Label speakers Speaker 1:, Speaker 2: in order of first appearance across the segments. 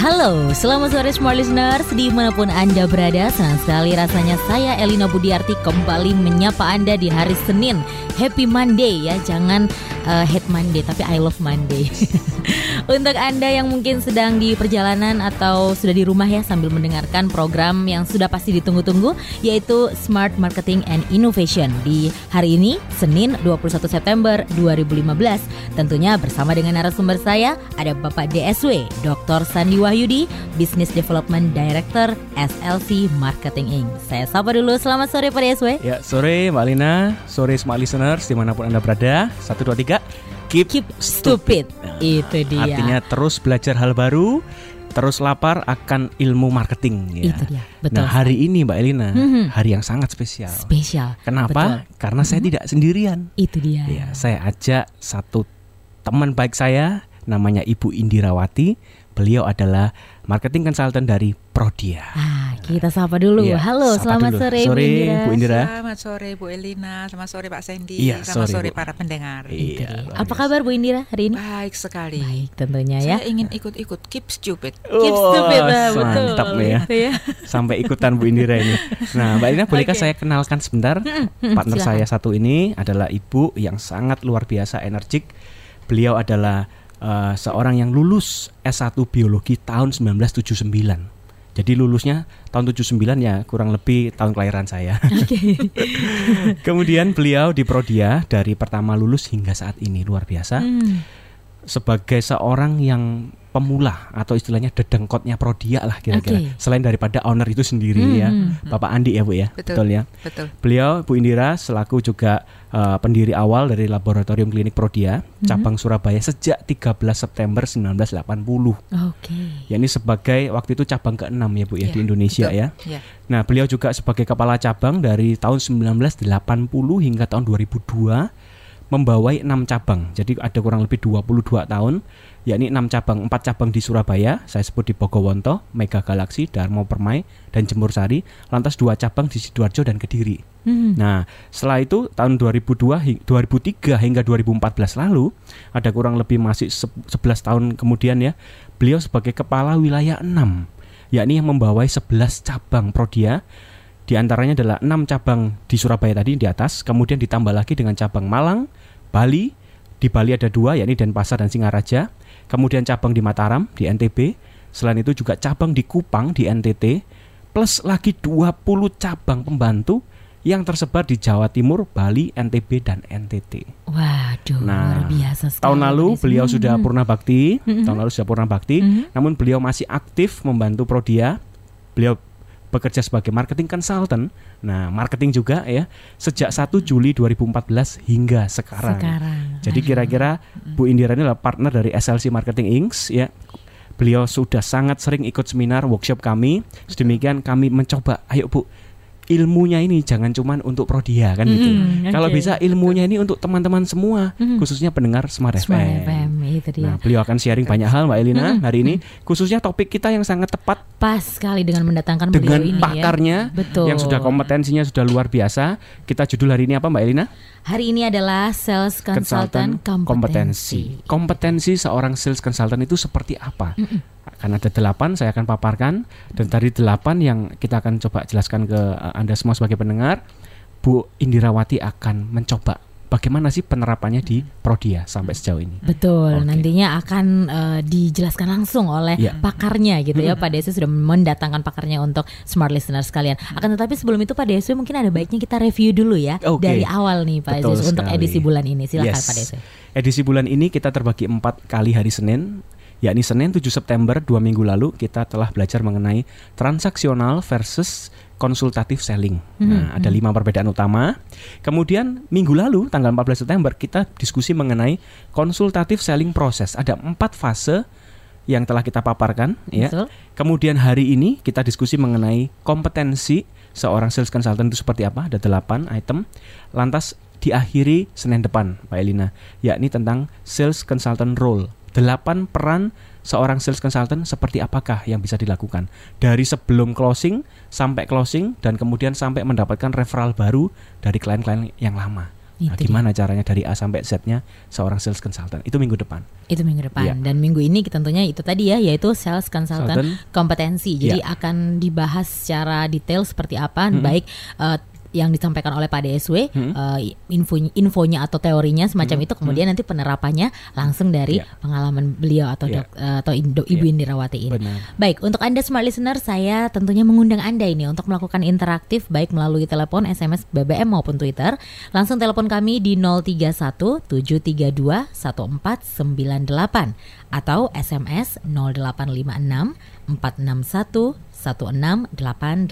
Speaker 1: Halo, selamat sore Smart Listeners. Di mana pun Anda berada Senang sekali rasanya saya Elina Budiarti Kembali menyapa Anda di hari Senin. Happy Monday ya Jangan uh, hate Monday tapi I love Monday. Untuk Anda yang mungkin sedang di perjalanan atau sudah di rumah ya sambil mendengarkan program yang sudah pasti ditunggu-tunggu yaitu Smart Marketing and Innovation di hari ini Senin 21 September 2015 tentunya bersama dengan narasumber saya ada Bapak DSW Dr. Sandi Wahyudi Business Development Director SLC Marketing Inc. Saya sabar dulu selamat sore Pak DSW.
Speaker 2: Ya, sore Mbak Lina, sore Smart Listeners di mana pun Anda berada. 1 2 3 ketiga keep,
Speaker 1: keep stupid. stupid.
Speaker 2: Nah,
Speaker 1: itu dia.
Speaker 2: Artinya terus belajar hal baru, terus lapar akan ilmu marketing ya.
Speaker 1: Itu dia, betul.
Speaker 2: Nah, hari ini Mbak Elina,
Speaker 1: mm-hmm.
Speaker 2: hari yang sangat spesial.
Speaker 1: Spesial.
Speaker 2: Kenapa?
Speaker 1: Betul.
Speaker 2: Karena mm-hmm. saya mhm. tidak sendirian.
Speaker 1: Itu dia.
Speaker 2: Ya, saya ajak satu teman baik saya namanya Ibu Indirawati. Beliau adalah marketing consultant dari Prodia.
Speaker 1: Ah kita sapa dulu.
Speaker 2: Iya,
Speaker 1: Halo,
Speaker 2: sapa
Speaker 1: selamat
Speaker 2: dulu.
Speaker 1: sore,
Speaker 2: Sore,
Speaker 1: Bu Indira.
Speaker 2: Bu Indira.
Speaker 3: Selamat sore Bu Elina, selamat sore Pak Sandy,
Speaker 2: Iya,
Speaker 3: selamat
Speaker 2: sore,
Speaker 3: sore,
Speaker 2: Bu.
Speaker 3: para pendengar.
Speaker 2: Iya,
Speaker 1: Apa kabar Bu Indira hari ini?
Speaker 3: Baik sekali.
Speaker 1: Baik, tentunya ya.
Speaker 3: Saya ingin ikut-ikut keep stupid.
Speaker 1: Keep
Speaker 2: Wah,
Speaker 1: stupid lah, betul.
Speaker 2: Mantap nih ya.
Speaker 1: Itu ya.
Speaker 2: Sampai ikutan Bu Indira ini. Nah, Mbak Indira bolehkah
Speaker 1: Oke.
Speaker 2: saya kenalkan sebentar?
Speaker 1: hmm,
Speaker 2: Partner
Speaker 1: silakan.
Speaker 2: saya satu ini adalah Ibu yang sangat luar biasa energik. Beliau adalah eh, seorang yang lulus S1 Biologi tahun 1979. Jadi lulusnya tahun 79 ya kurang lebih tahun kelahiran saya. Kemudian beliau di Prodia dari pertama lulus hingga saat ini luar biasa
Speaker 1: Hmm,
Speaker 2: sebagai seorang yang pemula atau istilahnya dedengkotnya Prodia lah kira-kira.
Speaker 1: Oke.
Speaker 2: Selain daripada owner itu sendiri
Speaker 1: Hmm,
Speaker 2: ya.
Speaker 1: hmm.
Speaker 2: Bapak Andi ya Bu ya.
Speaker 3: Betul.
Speaker 2: ya.
Speaker 3: Betul.
Speaker 2: Beliau Bu Indira selaku juga eh, pendiri awal dari Laboratorium Klinik Prodia
Speaker 1: Mhm.
Speaker 2: cabang Surabaya sejak 13 September 1980.
Speaker 1: Oke.
Speaker 2: Ya ini sebagai waktu itu cabang ke-6 ya Bu ya
Speaker 3: Iya,
Speaker 2: di Indonesia
Speaker 3: betul.
Speaker 2: ya.
Speaker 3: Ya.
Speaker 2: Nah, beliau juga sebagai kepala cabang dari tahun 1980 hingga tahun 2002 membawai 6 cabang. Jadi ada kurang lebih 22 tahun, yakni 6 cabang, 4 cabang di Surabaya, saya sebut di Bogowonto, Mega Galaksi, Darmo Permai, dan Jemur Sari, lantas 2 cabang di Sidoarjo dan Kediri.
Speaker 1: Hmm.
Speaker 2: Nah, setelah itu tahun 2002 hi- 2003 hingga 2014 lalu ada kurang lebih masih se- 11 tahun kemudian ya, beliau sebagai kepala wilayah 6 yakni yang membawai 11 cabang Prodia. Di antaranya adalah 6 cabang di Surabaya tadi di atas, kemudian ditambah lagi dengan cabang Malang, Bali, di Bali ada dua yakni Denpasar dan Singaraja, kemudian cabang di Mataram di NTB, selain itu juga cabang di Kupang di NTT, plus lagi 20 cabang pembantu yang tersebar di Jawa Timur, Bali, NTB dan NTT.
Speaker 1: Waduh,
Speaker 2: Nah,
Speaker 1: luar biasa sekali.
Speaker 2: Tahun lalu beliau sudah
Speaker 1: Hmm.
Speaker 2: purna bakti,
Speaker 1: Mhm.
Speaker 2: tahun lalu sudah purna bakti,
Speaker 1: Mhm.
Speaker 2: namun beliau masih aktif membantu Prodia. Beliau bekerja sebagai marketing consultant. Nah, marketing juga ya sejak 1 Juli 2014 hingga sekarang.
Speaker 1: Sekarang.
Speaker 2: Jadi kira-kira Bu Indira ini adalah partner dari SLC Marketing Inc. ya. Beliau sudah sangat sering ikut seminar workshop kami. Sedemikian kami mencoba, ayo Bu, ilmunya ini jangan cuman untuk Prodia kan gitu.
Speaker 1: Mm,
Speaker 2: Kalau
Speaker 1: oke.
Speaker 2: bisa ilmunya ini untuk teman-teman semua,
Speaker 1: Mhm.
Speaker 2: khususnya pendengar Smart,
Speaker 1: Smart
Speaker 2: FM.
Speaker 1: FM, itu dia.
Speaker 2: Nah, beliau akan sharing banyak hal Mbak Elina
Speaker 1: Mhm.
Speaker 2: hari ini, khususnya topik kita yang sangat tepat
Speaker 1: Pas sekali dengan mendatangkan
Speaker 2: dengan
Speaker 1: beliau ini
Speaker 2: pakarnya
Speaker 1: ya. Betul.
Speaker 2: yang sudah kompetensinya sudah luar biasa. Kita judul hari ini apa Mbak Elina?
Speaker 1: Hari ini adalah sales consultant, kompetensi.
Speaker 2: Kompetensi seorang sales consultant itu seperti apa? Akan ada delapan, saya akan paparkan. Dan dari delapan yang kita akan coba jelaskan ke uh, Anda semua sebagai pendengar, Bu Indirawati akan mencoba bagaimana sih penerapannya di Prodia sampai sejauh ini.
Speaker 1: Betul,
Speaker 2: Oke.
Speaker 1: nantinya akan eh, dijelaskan langsung oleh
Speaker 2: Ya.
Speaker 1: pakarnya gitu ya. Pak Desi sudah mendatangkan pakarnya untuk smart listener sekalian. Akan tetapi sebelum itu Pak Desi mungkin ada baiknya kita review dulu ya
Speaker 2: Oke.
Speaker 1: dari awal nih Pak Desi untuk edisi bulan ini. Silakan
Speaker 2: Yes.
Speaker 1: Pak Desi.
Speaker 2: Edisi bulan ini kita terbagi empat kali hari Senin, yakni Senin 7 September dua minggu lalu kita telah belajar mengenai transaksional versus konsultatif selling. Nah, ada lima perbedaan utama. Kemudian minggu lalu tanggal 14 September kita diskusi mengenai konsultatif selling proses. Ada empat fase yang telah kita paparkan ya.
Speaker 1: Betul.
Speaker 2: Kemudian hari ini kita diskusi mengenai kompetensi seorang sales consultant itu seperti apa. Ada 8 item. Lantas diakhiri Senin depan, Pak Elina, yakni tentang sales consultant role. 8 peran seorang sales consultant seperti apakah yang bisa dilakukan dari sebelum closing sampai closing dan kemudian sampai mendapatkan referral baru dari klien-klien yang lama. Nah,
Speaker 1: Itu dia.
Speaker 2: gimana caranya dari A sampai Z-nya seorang sales consultant? Itu minggu depan.
Speaker 1: Itu minggu depan
Speaker 2: Iya.
Speaker 1: dan minggu ini tentunya itu tadi ya yaitu sales consultant
Speaker 2: Consultant.
Speaker 1: kompetensi. Jadi
Speaker 2: Iya.
Speaker 1: akan dibahas secara detail seperti apa
Speaker 2: Mm-mm.
Speaker 1: baik eh, yang disampaikan oleh Pak DSW
Speaker 2: Mm-mm.
Speaker 1: eh, info infonya atau teorinya semacam
Speaker 2: Mm-mm.
Speaker 1: itu kemudian nanti penerapannya langsung dari
Speaker 2: Iya.
Speaker 1: pengalaman beliau atau
Speaker 2: Iya.
Speaker 1: dok- eh, atau Indo- Ibu
Speaker 2: Iya.
Speaker 1: Indirawati ini.
Speaker 2: Benar.
Speaker 1: Baik, untuk Anda smart listener, saya tentunya mengundang Anda ini untuk melakukan interaktif baik melalui telepon, SMS, BBM maupun Twitter. Langsung telepon kami di 031 732 1498 atau SMS 0856 461 16889.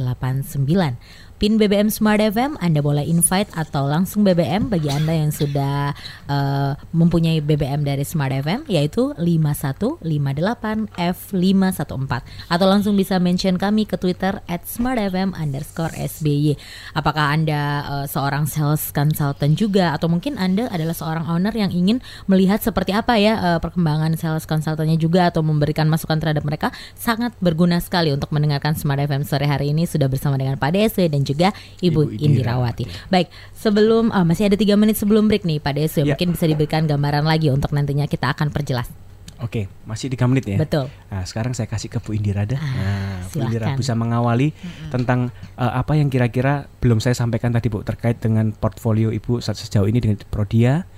Speaker 1: PIN BBM Smart FM Anda boleh invite atau langsung BBM bagi Anda yang sudah eh, mempunyai BBM dari Smart FM yaitu 5158F514 atau langsung bisa mention kami ke Twitter at smartfm underscore SBY. Apakah Anda eh, seorang sales consultant juga atau mungkin Anda adalah seorang owner yang ingin melihat seperti apa ya eh, perkembangan sales consultantnya juga atau memberikan masukan terhadap mereka sangat berguna sekali untuk mendengarkan Smart FM sore hari ini sudah bersama dengan Pak Dese dan juga Ibu,
Speaker 2: Ibu
Speaker 1: Indirawati.
Speaker 2: Indirawati.
Speaker 1: Baik, sebelum ah, masih ada tiga menit sebelum break nih Pak Dese,
Speaker 2: Ya.
Speaker 1: mungkin bisa diberikan gambaran lagi untuk nantinya kita akan perjelas.
Speaker 2: Oke, masih 3 menit ya.
Speaker 1: Betul.
Speaker 2: Nah, sekarang saya kasih ke Bu Indira dah.
Speaker 1: Ah,
Speaker 2: Nah, Bu Indira bisa mengawali tentang eh, apa yang kira-kira belum saya sampaikan tadi Bu terkait dengan portfolio Ibu se- sejauh ini dengan Prodia.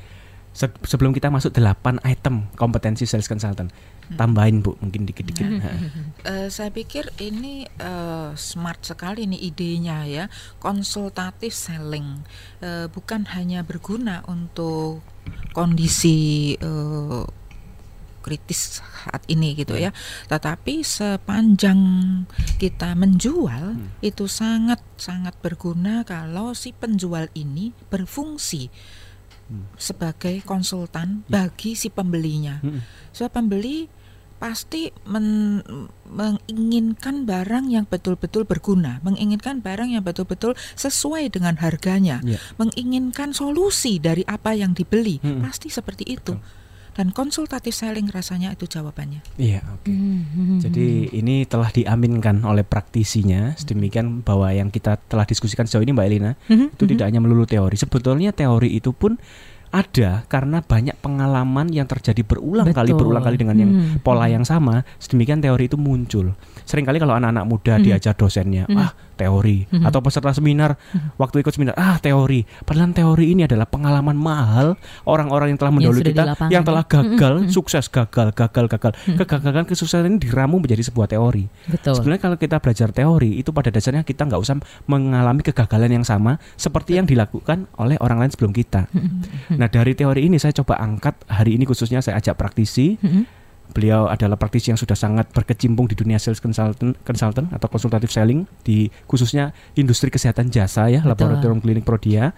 Speaker 2: Se- sebelum kita masuk 8 item kompetensi sales consultant. Tambahin Bu, mungkin dikit-dikit.
Speaker 3: Eh, saya pikir ini eh, smart sekali nih idenya ya, konsultatif selling, Eh, bukan hanya berguna untuk kondisi eh, kritis saat ini gitu ya, tetapi sepanjang kita menjual itu sangat sangat berguna kalau si penjual ini berfungsi sebagai konsultan bagi si pembelinya. Sebab pembeli pasti men- menginginkan barang yang betul-betul berguna, menginginkan barang yang betul-betul sesuai dengan harganya,
Speaker 2: Iya.
Speaker 3: menginginkan solusi dari apa yang dibeli,
Speaker 2: Mm-mm.
Speaker 3: pasti seperti itu. Dan konsultatif selling rasanya itu jawabannya.
Speaker 2: Iya, oke.
Speaker 1: Hmm,
Speaker 2: Jadi ini telah diaminkan oleh praktisinya sedemikian bahwa yang kita telah diskusikan sejauh ini Mbak Elina
Speaker 1: Mhm,
Speaker 2: itu tidak hanya melulu teori. Sebetulnya teori itu pun ada karena banyak pengalaman yang terjadi berulang kali
Speaker 1: Betul.
Speaker 2: berulang kali dengan yang
Speaker 1: Mhm,
Speaker 2: pola
Speaker 1: mhm.
Speaker 2: yang sama. Sedemikian teori itu muncul. Seringkali kalau anak-anak muda
Speaker 1: Mhm.
Speaker 2: diajar dosennya,
Speaker 1: Mhm.
Speaker 2: ah teori
Speaker 1: Mhm.
Speaker 2: atau peserta seminar waktu ikut seminar, ah teori. Padahal teori ini adalah pengalaman mahal orang-orang yang telah mendahului kita yang
Speaker 1: ya.
Speaker 2: telah gagal,
Speaker 1: Mhm, mhm.
Speaker 2: sukses gagal, gagal, gagal.
Speaker 1: Mhm.
Speaker 2: Kegagalan kesuksesan ini diramu menjadi sebuah teori.
Speaker 1: Betul.
Speaker 2: Sebenarnya kalau kita belajar teori itu pada dasarnya kita nggak usah mengalami kegagalan yang sama seperti yang dilakukan oleh orang lain sebelum kita.
Speaker 1: Mhm,
Speaker 2: Nah dari teori ini saya coba angkat hari ini khususnya saya ajak praktisi.
Speaker 1: mhm.
Speaker 2: Beliau adalah praktisi yang sudah sangat berkecimpung di dunia sales consultant, consultant atau konsultatif selling di khususnya industri kesehatan jasa ya,
Speaker 1: Betul.
Speaker 2: laboratorium klinik Prodia.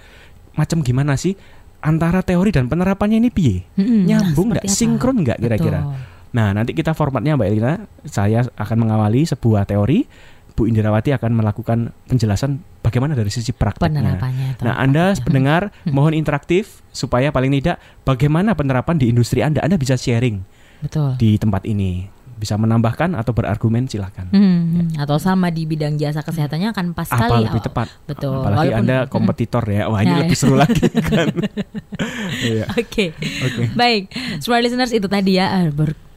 Speaker 2: Macam gimana sih antara teori dan penerapannya ini piye?
Speaker 1: Mhm.
Speaker 2: Nyambung nggak? Sinkron nggak kira-kira? Nah, nanti kita formatnya Mbak Elina, saya akan mengawali sebuah teori, Bu Indirawati akan melakukan penjelasan bagaimana dari sisi prakteknya. Nah, Anda pendengar mohon interaktif supaya paling tidak bagaimana penerapan di industri Anda. Anda bisa sharing
Speaker 1: Betul.
Speaker 2: di tempat ini. Bisa menambahkan atau berargumen silahkan.
Speaker 1: Hmm, atau sama di bidang jasa kesehatannya akan pas
Speaker 2: Apa
Speaker 1: sekali.
Speaker 2: lebih tepat?
Speaker 1: Betul.
Speaker 2: Apalagi
Speaker 1: Walaupun-
Speaker 2: Anda
Speaker 1: Hmm.
Speaker 2: kompetitor ya. Wah, ini
Speaker 1: Nah,
Speaker 2: lebih seru lagi kan. Iya.
Speaker 1: Oke,
Speaker 2: Oke.
Speaker 1: baik. Smart listeners itu tadi ya.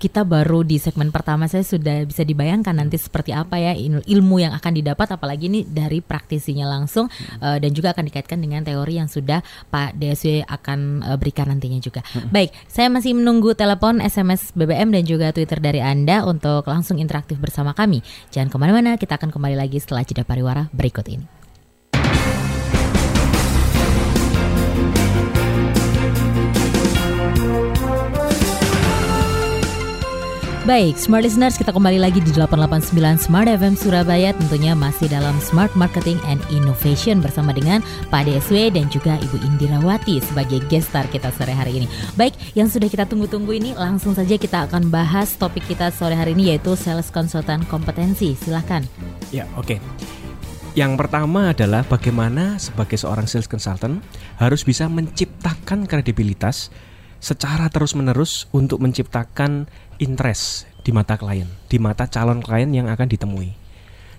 Speaker 1: Kita baru di segmen pertama saya sudah bisa dibayangkan nanti seperti apa ya il- ilmu yang akan didapat, apalagi ini dari praktisinya langsung eh, dan juga akan dikaitkan dengan teori yang sudah Pak DSW akan eh, berikan nantinya juga. Baik, saya masih menunggu telepon, SMS, BBM dan juga Twitter dari Anda untuk langsung interaktif bersama kami. Jangan ke mana-mana, kita akan kembali lagi setelah jeda pariwara berikut ini. Baik, Smart Listeners, kita kembali lagi di 889 Smart FM Surabaya tentunya masih dalam Smart Marketing and Innovation bersama dengan Pak DSW dan juga Ibu Indirawati sebagai guest star kita sore hari ini. Baik, yang sudah kita tunggu-tunggu ini langsung saja kita akan bahas topik kita sore hari ini yaitu sales konsultan kompetensi. Silahkan.
Speaker 2: Ya, oke. Yang pertama adalah bagaimana sebagai seorang sales consultant harus bisa menciptakan kredibilitas secara terus-menerus untuk menciptakan interest di mata klien, di mata calon klien yang akan ditemui.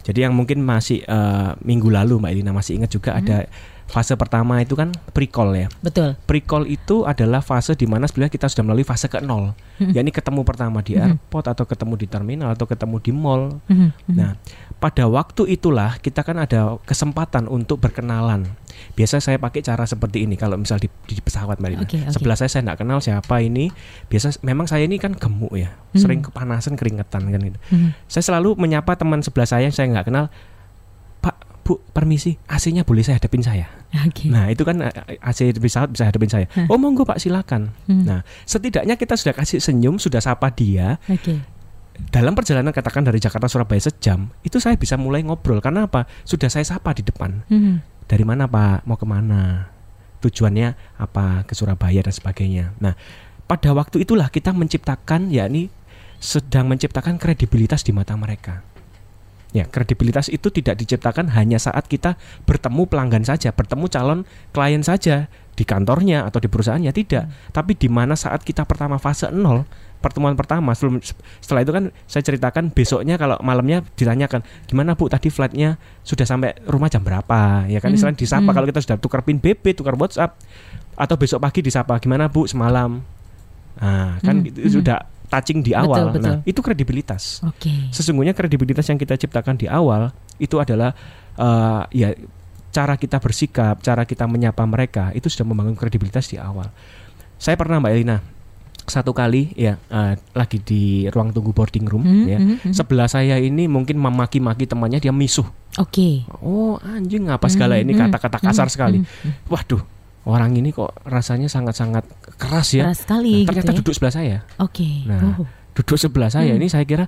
Speaker 2: Jadi yang mungkin masih uh, minggu lalu Mbak Elina masih ingat juga hmm. ada fase pertama itu kan pre-call ya.
Speaker 1: Betul.
Speaker 2: Pre-call itu adalah fase di mana sebenarnya kita sudah melalui fase ke nol. Hmm. yakni ketemu pertama di hmm. airport atau ketemu di terminal atau ketemu di mall. Hmm. Nah, pada waktu itulah kita kan ada kesempatan untuk berkenalan. Biasa saya pakai cara seperti ini kalau misal di, di pesawat Mbak okay, okay. Sebelah saya saya tidak kenal siapa ini. Biasa memang saya ini kan gemuk ya, hmm. sering kepanasan keringetan kan gitu. Hmm. Saya selalu menyapa teman sebelah saya yang saya nggak kenal. Bu, permisi, AC-nya boleh saya hadapin saya. Okay. Nah, itu kan eh, AC pesawat bisa hadapin saya. Huh. Oh, monggo Pak, silakan. Hmm. Nah, setidaknya kita sudah kasih senyum, sudah sapa dia. Okay dalam perjalanan katakan dari Jakarta Surabaya sejam itu saya bisa mulai ngobrol karena apa sudah saya sapa di depan hmm. dari mana Pak mau ke mana tujuannya apa ke Surabaya dan sebagainya nah pada waktu itulah kita menciptakan yakni sedang menciptakan kredibilitas di mata mereka Ya, kredibilitas itu tidak diciptakan hanya saat kita bertemu pelanggan saja, bertemu calon klien saja di kantornya atau di perusahaannya tidak, hmm. tapi di mana saat kita pertama fase nol pertemuan pertama sebelum setelah itu kan saya ceritakan besoknya kalau malamnya ditanyakan gimana bu tadi flightnya sudah sampai rumah jam berapa ya kan hmm. disapa hmm. kalau kita sudah tukar pin BB tukar WhatsApp atau besok pagi disapa gimana bu semalam nah kan hmm. itu hmm. sudah touching di awal betul, betul. nah itu kredibilitas okay. sesungguhnya kredibilitas yang kita ciptakan di awal itu adalah uh, ya cara kita bersikap cara kita menyapa mereka itu sudah membangun kredibilitas di awal saya pernah mbak Elina satu kali ya uh, lagi di ruang tunggu boarding room hmm, ya. Hmm, hmm. Sebelah saya ini mungkin memaki-maki temannya dia misuh.
Speaker 1: Oke. Okay.
Speaker 2: Oh, anjing apa segala hmm, ini kata-kata kasar hmm, sekali. Hmm, hmm. Waduh, orang ini kok rasanya sangat-sangat keras ya.
Speaker 1: Keras sekali
Speaker 2: nah, ternyata
Speaker 1: gitu ya?
Speaker 2: duduk sebelah saya.
Speaker 1: Oke. Okay.
Speaker 2: Nah, oh. duduk sebelah saya hmm. ini saya kira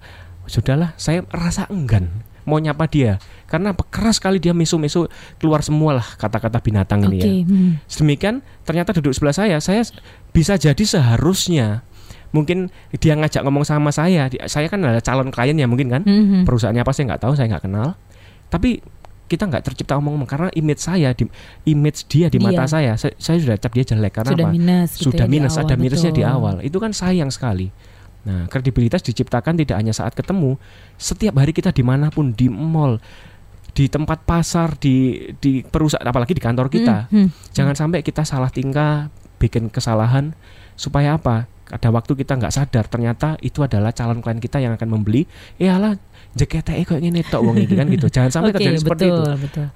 Speaker 2: sudahlah, saya rasa enggan mau nyapa dia karena apa keras sekali dia misu-misu keluar semua lah kata-kata binatang okay. ini ya. Hmm. Sedemikian ternyata duduk sebelah saya, saya bisa jadi seharusnya mungkin dia ngajak ngomong sama saya, saya kan adalah calon klien ya mungkin kan, hmm. perusahaannya apa saya nggak tahu, saya nggak kenal, tapi kita nggak tercipta omong-omong karena image saya di image dia di mata iya. saya, saya saya sudah cap dia jelek karena
Speaker 1: sudah
Speaker 2: apa?
Speaker 1: minus gitu
Speaker 2: sudah
Speaker 1: ya
Speaker 2: minus
Speaker 1: awal,
Speaker 2: ada minusnya betul. di awal. Itu kan sayang sekali. Nah, kredibilitas diciptakan tidak hanya saat ketemu, setiap hari kita di mana pun di mall, di tempat pasar, di di perusahaan, apalagi di kantor kita, hmm, hmm, jangan sampai kita salah tingkah, bikin kesalahan, supaya apa? Ada waktu kita nggak sadar, ternyata itu adalah calon klien kita yang akan membeli. Iyalah, JKTE kok ini tok uang ini kan gitu. Jangan sampai okay, terjadi seperti itu. Betul.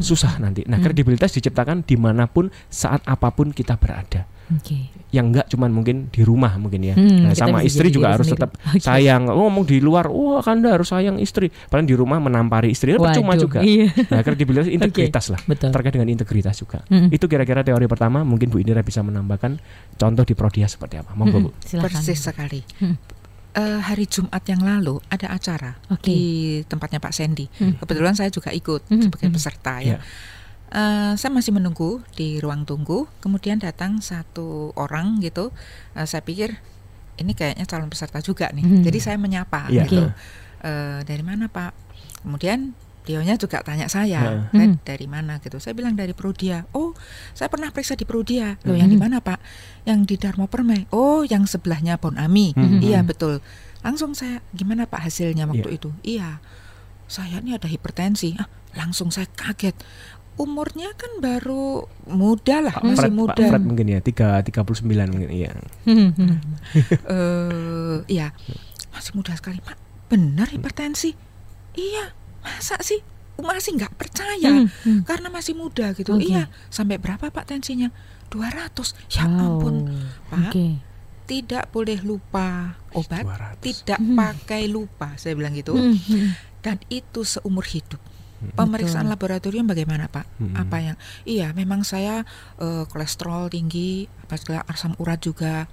Speaker 2: Susah nanti. Nah, kredibilitas diciptakan di mana pun, saat apa pun kita berada. Okay. Yang enggak cuman mungkin di rumah mungkin ya. Hmm, nah, sama istri juga harus sendiri. tetap okay. sayang. Oh, ngomong di luar, wah oh, Anda harus sayang istri. Padahal di rumah menampari istri itu percuma juga. Iya. Nah, kredibilitas integritas okay. lah. Betul. Terkait dengan integritas juga. Hmm. Itu kira-kira teori pertama. Mungkin Bu Indira bisa menambahkan contoh di Prodia seperti apa. Monggo hmm, Bu.
Speaker 3: Persis sekali. Hmm. Uh, hari Jumat yang lalu ada acara okay. di tempatnya Pak Sandy. Hmm. Kebetulan saya juga ikut hmm. sebagai hmm. peserta ya. Yeah Uh, saya masih menunggu di ruang tunggu, kemudian datang satu orang gitu. Uh, saya pikir ini kayaknya calon peserta juga nih. Hmm. Jadi saya menyapa yeah. gitu. Uh, dari mana Pak? Kemudian Dionya juga tanya saya, hmm. dari mana gitu. Saya bilang dari Prodia. Oh, saya pernah periksa di Prodia. Loh, hmm. yang di mana Pak? Yang di Darmo Permai. Oh, yang sebelahnya Bon Ami. Hmm. Iya betul. Langsung saya, gimana Pak hasilnya waktu yeah. itu? Iya, saya ini ada hipertensi. Ah, langsung saya kaget umurnya kan baru muda lah, Pak
Speaker 2: masih
Speaker 3: Fred, muda.
Speaker 2: Pak Fred mungkin ya, tiga tiga puluh sembilan mungkin iya.
Speaker 3: uh, iya, masih muda sekali, Pak. Benar hipertensi? Iya, masa sih? Masih nggak percaya hmm, hmm. karena masih muda gitu. Okay. Iya, sampai berapa Pak tensinya? 200. Ya wow. ampun, Pak. Okay. Tidak boleh lupa obat, 200. tidak hmm. pakai lupa, saya bilang gitu. Hmm. Dan itu seumur hidup. Pemeriksaan Betul. laboratorium bagaimana Pak? Hmm. Apa yang? Iya, memang saya uh, kolesterol tinggi, apa segala asam urat juga,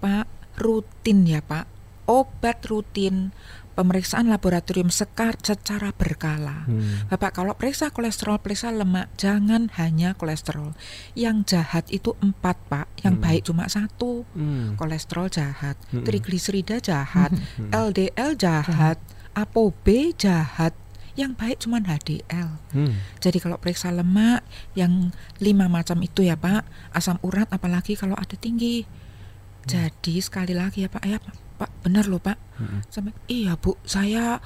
Speaker 3: Pak. Rutin ya Pak. obat rutin, pemeriksaan laboratorium sekar secara berkala.
Speaker 2: Hmm.
Speaker 3: Bapak kalau periksa kolesterol, periksa lemak, jangan hanya kolesterol. Yang jahat itu empat pak, yang
Speaker 2: Hmm.
Speaker 3: baik cuma satu.
Speaker 2: Hmm.
Speaker 3: Kolesterol jahat,
Speaker 2: Hmm.
Speaker 3: trigliserida jahat,
Speaker 2: Hmm.
Speaker 3: LDL jahat, ApoB jahat. Yang baik cuma HDL.
Speaker 2: Hmm.
Speaker 3: Jadi kalau periksa lemak yang lima macam itu ya Pak, asam urat apalagi kalau ada tinggi. Jadi sekali lagi ya Pak, ya Pak, Pak benar loh Pak.
Speaker 2: Hmm.
Speaker 3: Sampai iya Bu, saya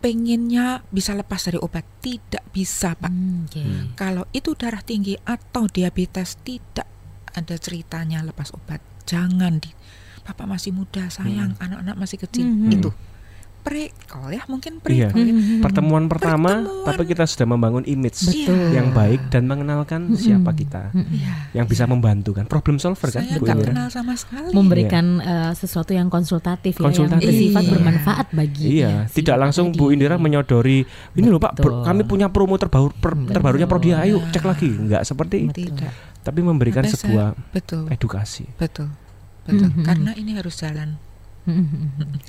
Speaker 3: pengennya bisa lepas dari obat, tidak bisa Pak.
Speaker 1: Hmm.
Speaker 2: Hmm.
Speaker 3: Kalau itu darah tinggi atau diabetes tidak ada ceritanya lepas obat. Jangan di Bapak masih muda, sayang, anak-anak masih kecil.
Speaker 1: Hmm.
Speaker 3: Itu prekol ya, mungkin
Speaker 2: Iya.
Speaker 3: prekol. ya.
Speaker 1: Hmm.
Speaker 2: Pertemuan pertama,
Speaker 3: Pertemuan.
Speaker 2: tapi kita sudah membangun image
Speaker 1: Betul.
Speaker 2: yang baik dan mengenalkan siapa kita,
Speaker 1: Hmm.
Speaker 3: Iya.
Speaker 2: yang bisa membantu kan, problem solver kan,
Speaker 3: Saya
Speaker 2: Bu
Speaker 3: nggak
Speaker 2: Indira?
Speaker 3: kenal sama sekali.
Speaker 1: memberikan eh, sesuatu yang konsultatif,
Speaker 2: Konsultatif.
Speaker 1: ya yang bersifat
Speaker 3: Iya.
Speaker 1: bermanfaat bagi
Speaker 2: Iya,
Speaker 1: si
Speaker 2: tidak langsung. Bu Indira menyodori ini loh Pak, pro- kami punya promo terbaru per-
Speaker 1: Betul.
Speaker 2: terbarunya Prodia, ayo cek lagi. Enggak seperti itu,
Speaker 3: Tidak,
Speaker 2: tapi memberikan
Speaker 3: Sampai
Speaker 2: sebuah
Speaker 3: betul,
Speaker 2: edukasi.
Speaker 3: betul, betul.
Speaker 1: Mhm.
Speaker 3: Karena ini harus jalan.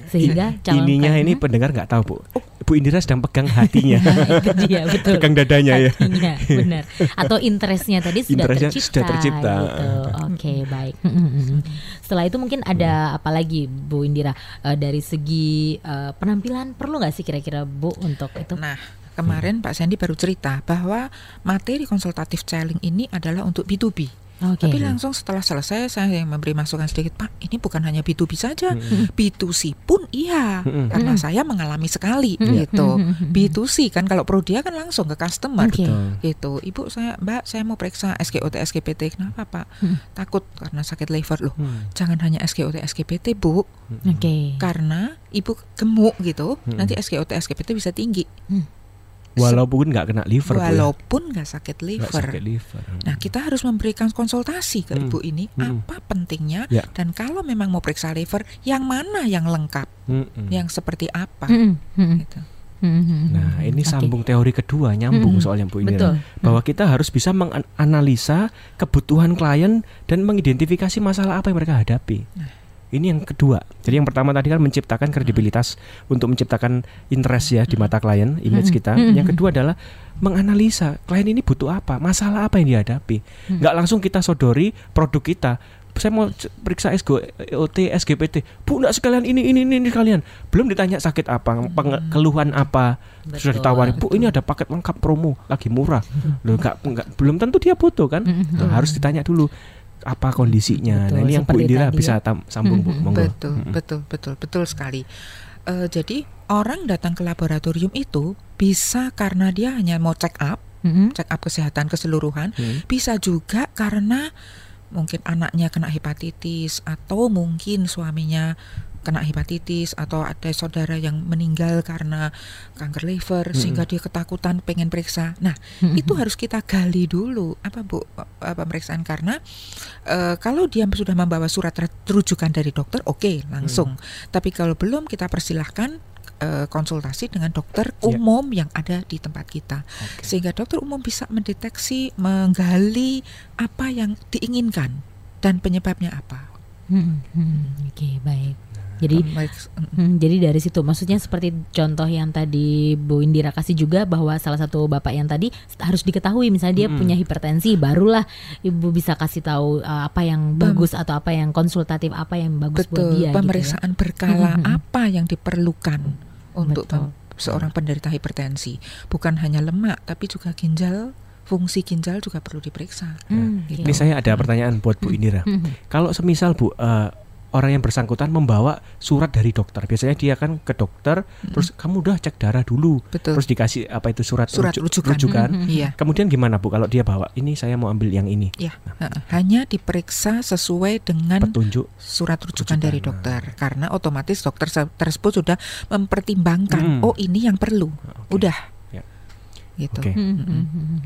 Speaker 1: Sehingga calon
Speaker 2: Ininya ini pendengar nggak tahu Bu. Bu Indira sedang pegang hatinya,
Speaker 1: itu dia betul
Speaker 2: pegang dadanya ya.
Speaker 1: Hatinya, benar atau interestnya tadi sudah
Speaker 2: Interestnya
Speaker 1: tercipta,
Speaker 2: sudah tercipta.
Speaker 1: gitu. oke baik setelah itu mungkin ada apa lagi Bu Indira Eh, dari segi eh, penampilan perlu nggak sih kira-kira Bu untuk itu
Speaker 3: Nah, kemarin Pak Sandy baru cerita bahwa materi konsultatif selling ini adalah untuk B2B.
Speaker 1: Oke
Speaker 3: Tapi langsung setelah selesai saya yang memberi masukan sedikit, Pak, ini bukan hanya B2B saja, B2C pun iya,
Speaker 2: Mm-mm.
Speaker 3: karena
Speaker 1: Mm-mm.
Speaker 3: saya mengalami sekali
Speaker 1: Mm-mm.
Speaker 3: gitu.
Speaker 1: Mm-mm.
Speaker 3: B2C kan kalau Prodia kan langsung ke customer.
Speaker 2: Betul.
Speaker 3: gitu ibu saya mbak saya mau periksa SGOT SGPT kenapa pak
Speaker 1: Hmm.
Speaker 3: takut karena sakit liver loh
Speaker 2: Hmm.
Speaker 3: jangan hanya SGOT SGPT bu
Speaker 1: oke
Speaker 3: karena ibu gemuk gitu
Speaker 2: Hmm.
Speaker 3: nanti SGOT SGPT bisa tinggi
Speaker 2: Walaupun nggak kena liver ya.
Speaker 3: walaupun nggak sakit
Speaker 2: Nggak
Speaker 3: liver
Speaker 2: sakit liver.
Speaker 3: nah kita harus memberikan konsultasi ke
Speaker 2: Hmm.
Speaker 3: ibu ini
Speaker 2: Hmm.
Speaker 3: apa pentingnya
Speaker 2: Ya.
Speaker 3: dan kalau memang mau periksa liver yang mana yang lengkap
Speaker 2: Mm-mm.
Speaker 3: yang seperti apa gitu.
Speaker 1: Mm-mm.
Speaker 2: Nah, ini
Speaker 1: Oke.
Speaker 2: sambung teori kedua nyambung
Speaker 1: Mm-mm.
Speaker 2: soalnya Bu Indira.
Speaker 1: betul
Speaker 2: Bahwa kita harus bisa menganalisa kebutuhan klien dan mengidentifikasi masalah apa yang mereka hadapi.
Speaker 3: Nah.
Speaker 2: Ini yang kedua. Jadi yang pertama tadi kan menciptakan kredibilitas untuk menciptakan interest ya di mata klien, image kita. Yang kedua adalah menganalisa klien ini butuh apa, masalah apa yang dihadapi. Nggak langsung kita sodori produk kita. Saya mau periksa SGOT, SGPT. Bu, enggak sekalian ini, ini, ini, ini sekalian. Belum ditanya sakit apa, keluhan apa. Sudah
Speaker 1: Betul,
Speaker 2: ditawarin, Bu, ini ada paket lengkap promo, lagi murah. Loh, enggak, enggak, belum tentu dia butuh kan. Nah, harus ditanya dulu apa kondisinya. nah,
Speaker 1: Betul,
Speaker 2: ini yang Bu Indira
Speaker 1: tadi
Speaker 2: bisa
Speaker 1: ya.
Speaker 2: tam- sambung, Bu.
Speaker 1: Mm-mm.
Speaker 2: Monggo.
Speaker 3: Betul,
Speaker 2: Mm-mm.
Speaker 3: betul, betul, betul sekali. Eh, jadi orang datang ke laboratorium itu bisa karena dia hanya mau check up,
Speaker 1: Mm-mm.
Speaker 3: check up kesehatan keseluruhan,
Speaker 2: Hmm.
Speaker 3: bisa juga karena mungkin anaknya kena hepatitis atau mungkin suaminya kena hepatitis atau ada saudara yang meninggal karena kanker liver sehingga dia ketakutan pengen periksa. Nah,
Speaker 1: Mm-mm.
Speaker 3: itu harus kita gali dulu apa Bu pemeriksaan karena eh, kalau dia sudah membawa surat ru- rujukan dari dokter oke langsung tapi kalau belum kita persilahkan eh, konsultasi dengan dokter
Speaker 2: Ya.
Speaker 3: umum yang ada di tempat kita
Speaker 2: Oke.
Speaker 3: sehingga dokter umum bisa mendeteksi menggali apa yang diinginkan dan penyebabnya apa
Speaker 1: Mm-mm. Mm, oke baik jadi
Speaker 3: mm,
Speaker 1: Hmm, jadi dari situ maksudnya seperti contoh yang tadi Bu Indira kasih juga bahwa salah satu bapak yang tadi harus diketahui misalnya dia
Speaker 2: Mm-mm.
Speaker 1: punya hipertensi barulah ibu bisa kasih tahu uh, apa yang bagus atau apa yang konsultatif apa yang bagus buat
Speaker 3: betul
Speaker 1: dia gitu ya.
Speaker 3: pemeriksaan berkala
Speaker 1: Mm-mm.
Speaker 3: apa yang diperlukan untuk
Speaker 1: Betul.
Speaker 3: seorang penderita hipertensi bukan hanya lemak tapi juga ginjal fungsi ginjal juga perlu diperiksa
Speaker 1: Hmm,
Speaker 3: Gitu.
Speaker 2: Ini saya ada pertanyaan buat Bu Indira.
Speaker 1: Hmm,
Speaker 2: Kalau semisal Bu eh, orang yang bersangkutan membawa surat dari dokter, biasanya dia kan ke dokter, terus kamu udah cek darah dulu,
Speaker 3: betul
Speaker 2: terus dikasih apa itu surat,
Speaker 3: Surat
Speaker 2: rujuk-
Speaker 3: rujukan.
Speaker 1: Hmm,
Speaker 3: iya
Speaker 2: Kemudian gimana Bu kalau dia bawa ini saya mau ambil yang ini,
Speaker 3: ya heeh. hanya diperiksa sesuai dengan
Speaker 2: petunjuk.
Speaker 3: surat rujukan
Speaker 2: Rujukan.
Speaker 3: dari dokter karena otomatis dokter se- tersebut sudah mempertimbangkan
Speaker 2: Hmm.
Speaker 3: oh ini yang perlu
Speaker 2: Oke.
Speaker 3: udah
Speaker 2: Ya.
Speaker 3: gitu
Speaker 2: Oke.
Speaker 1: hmm, hmm,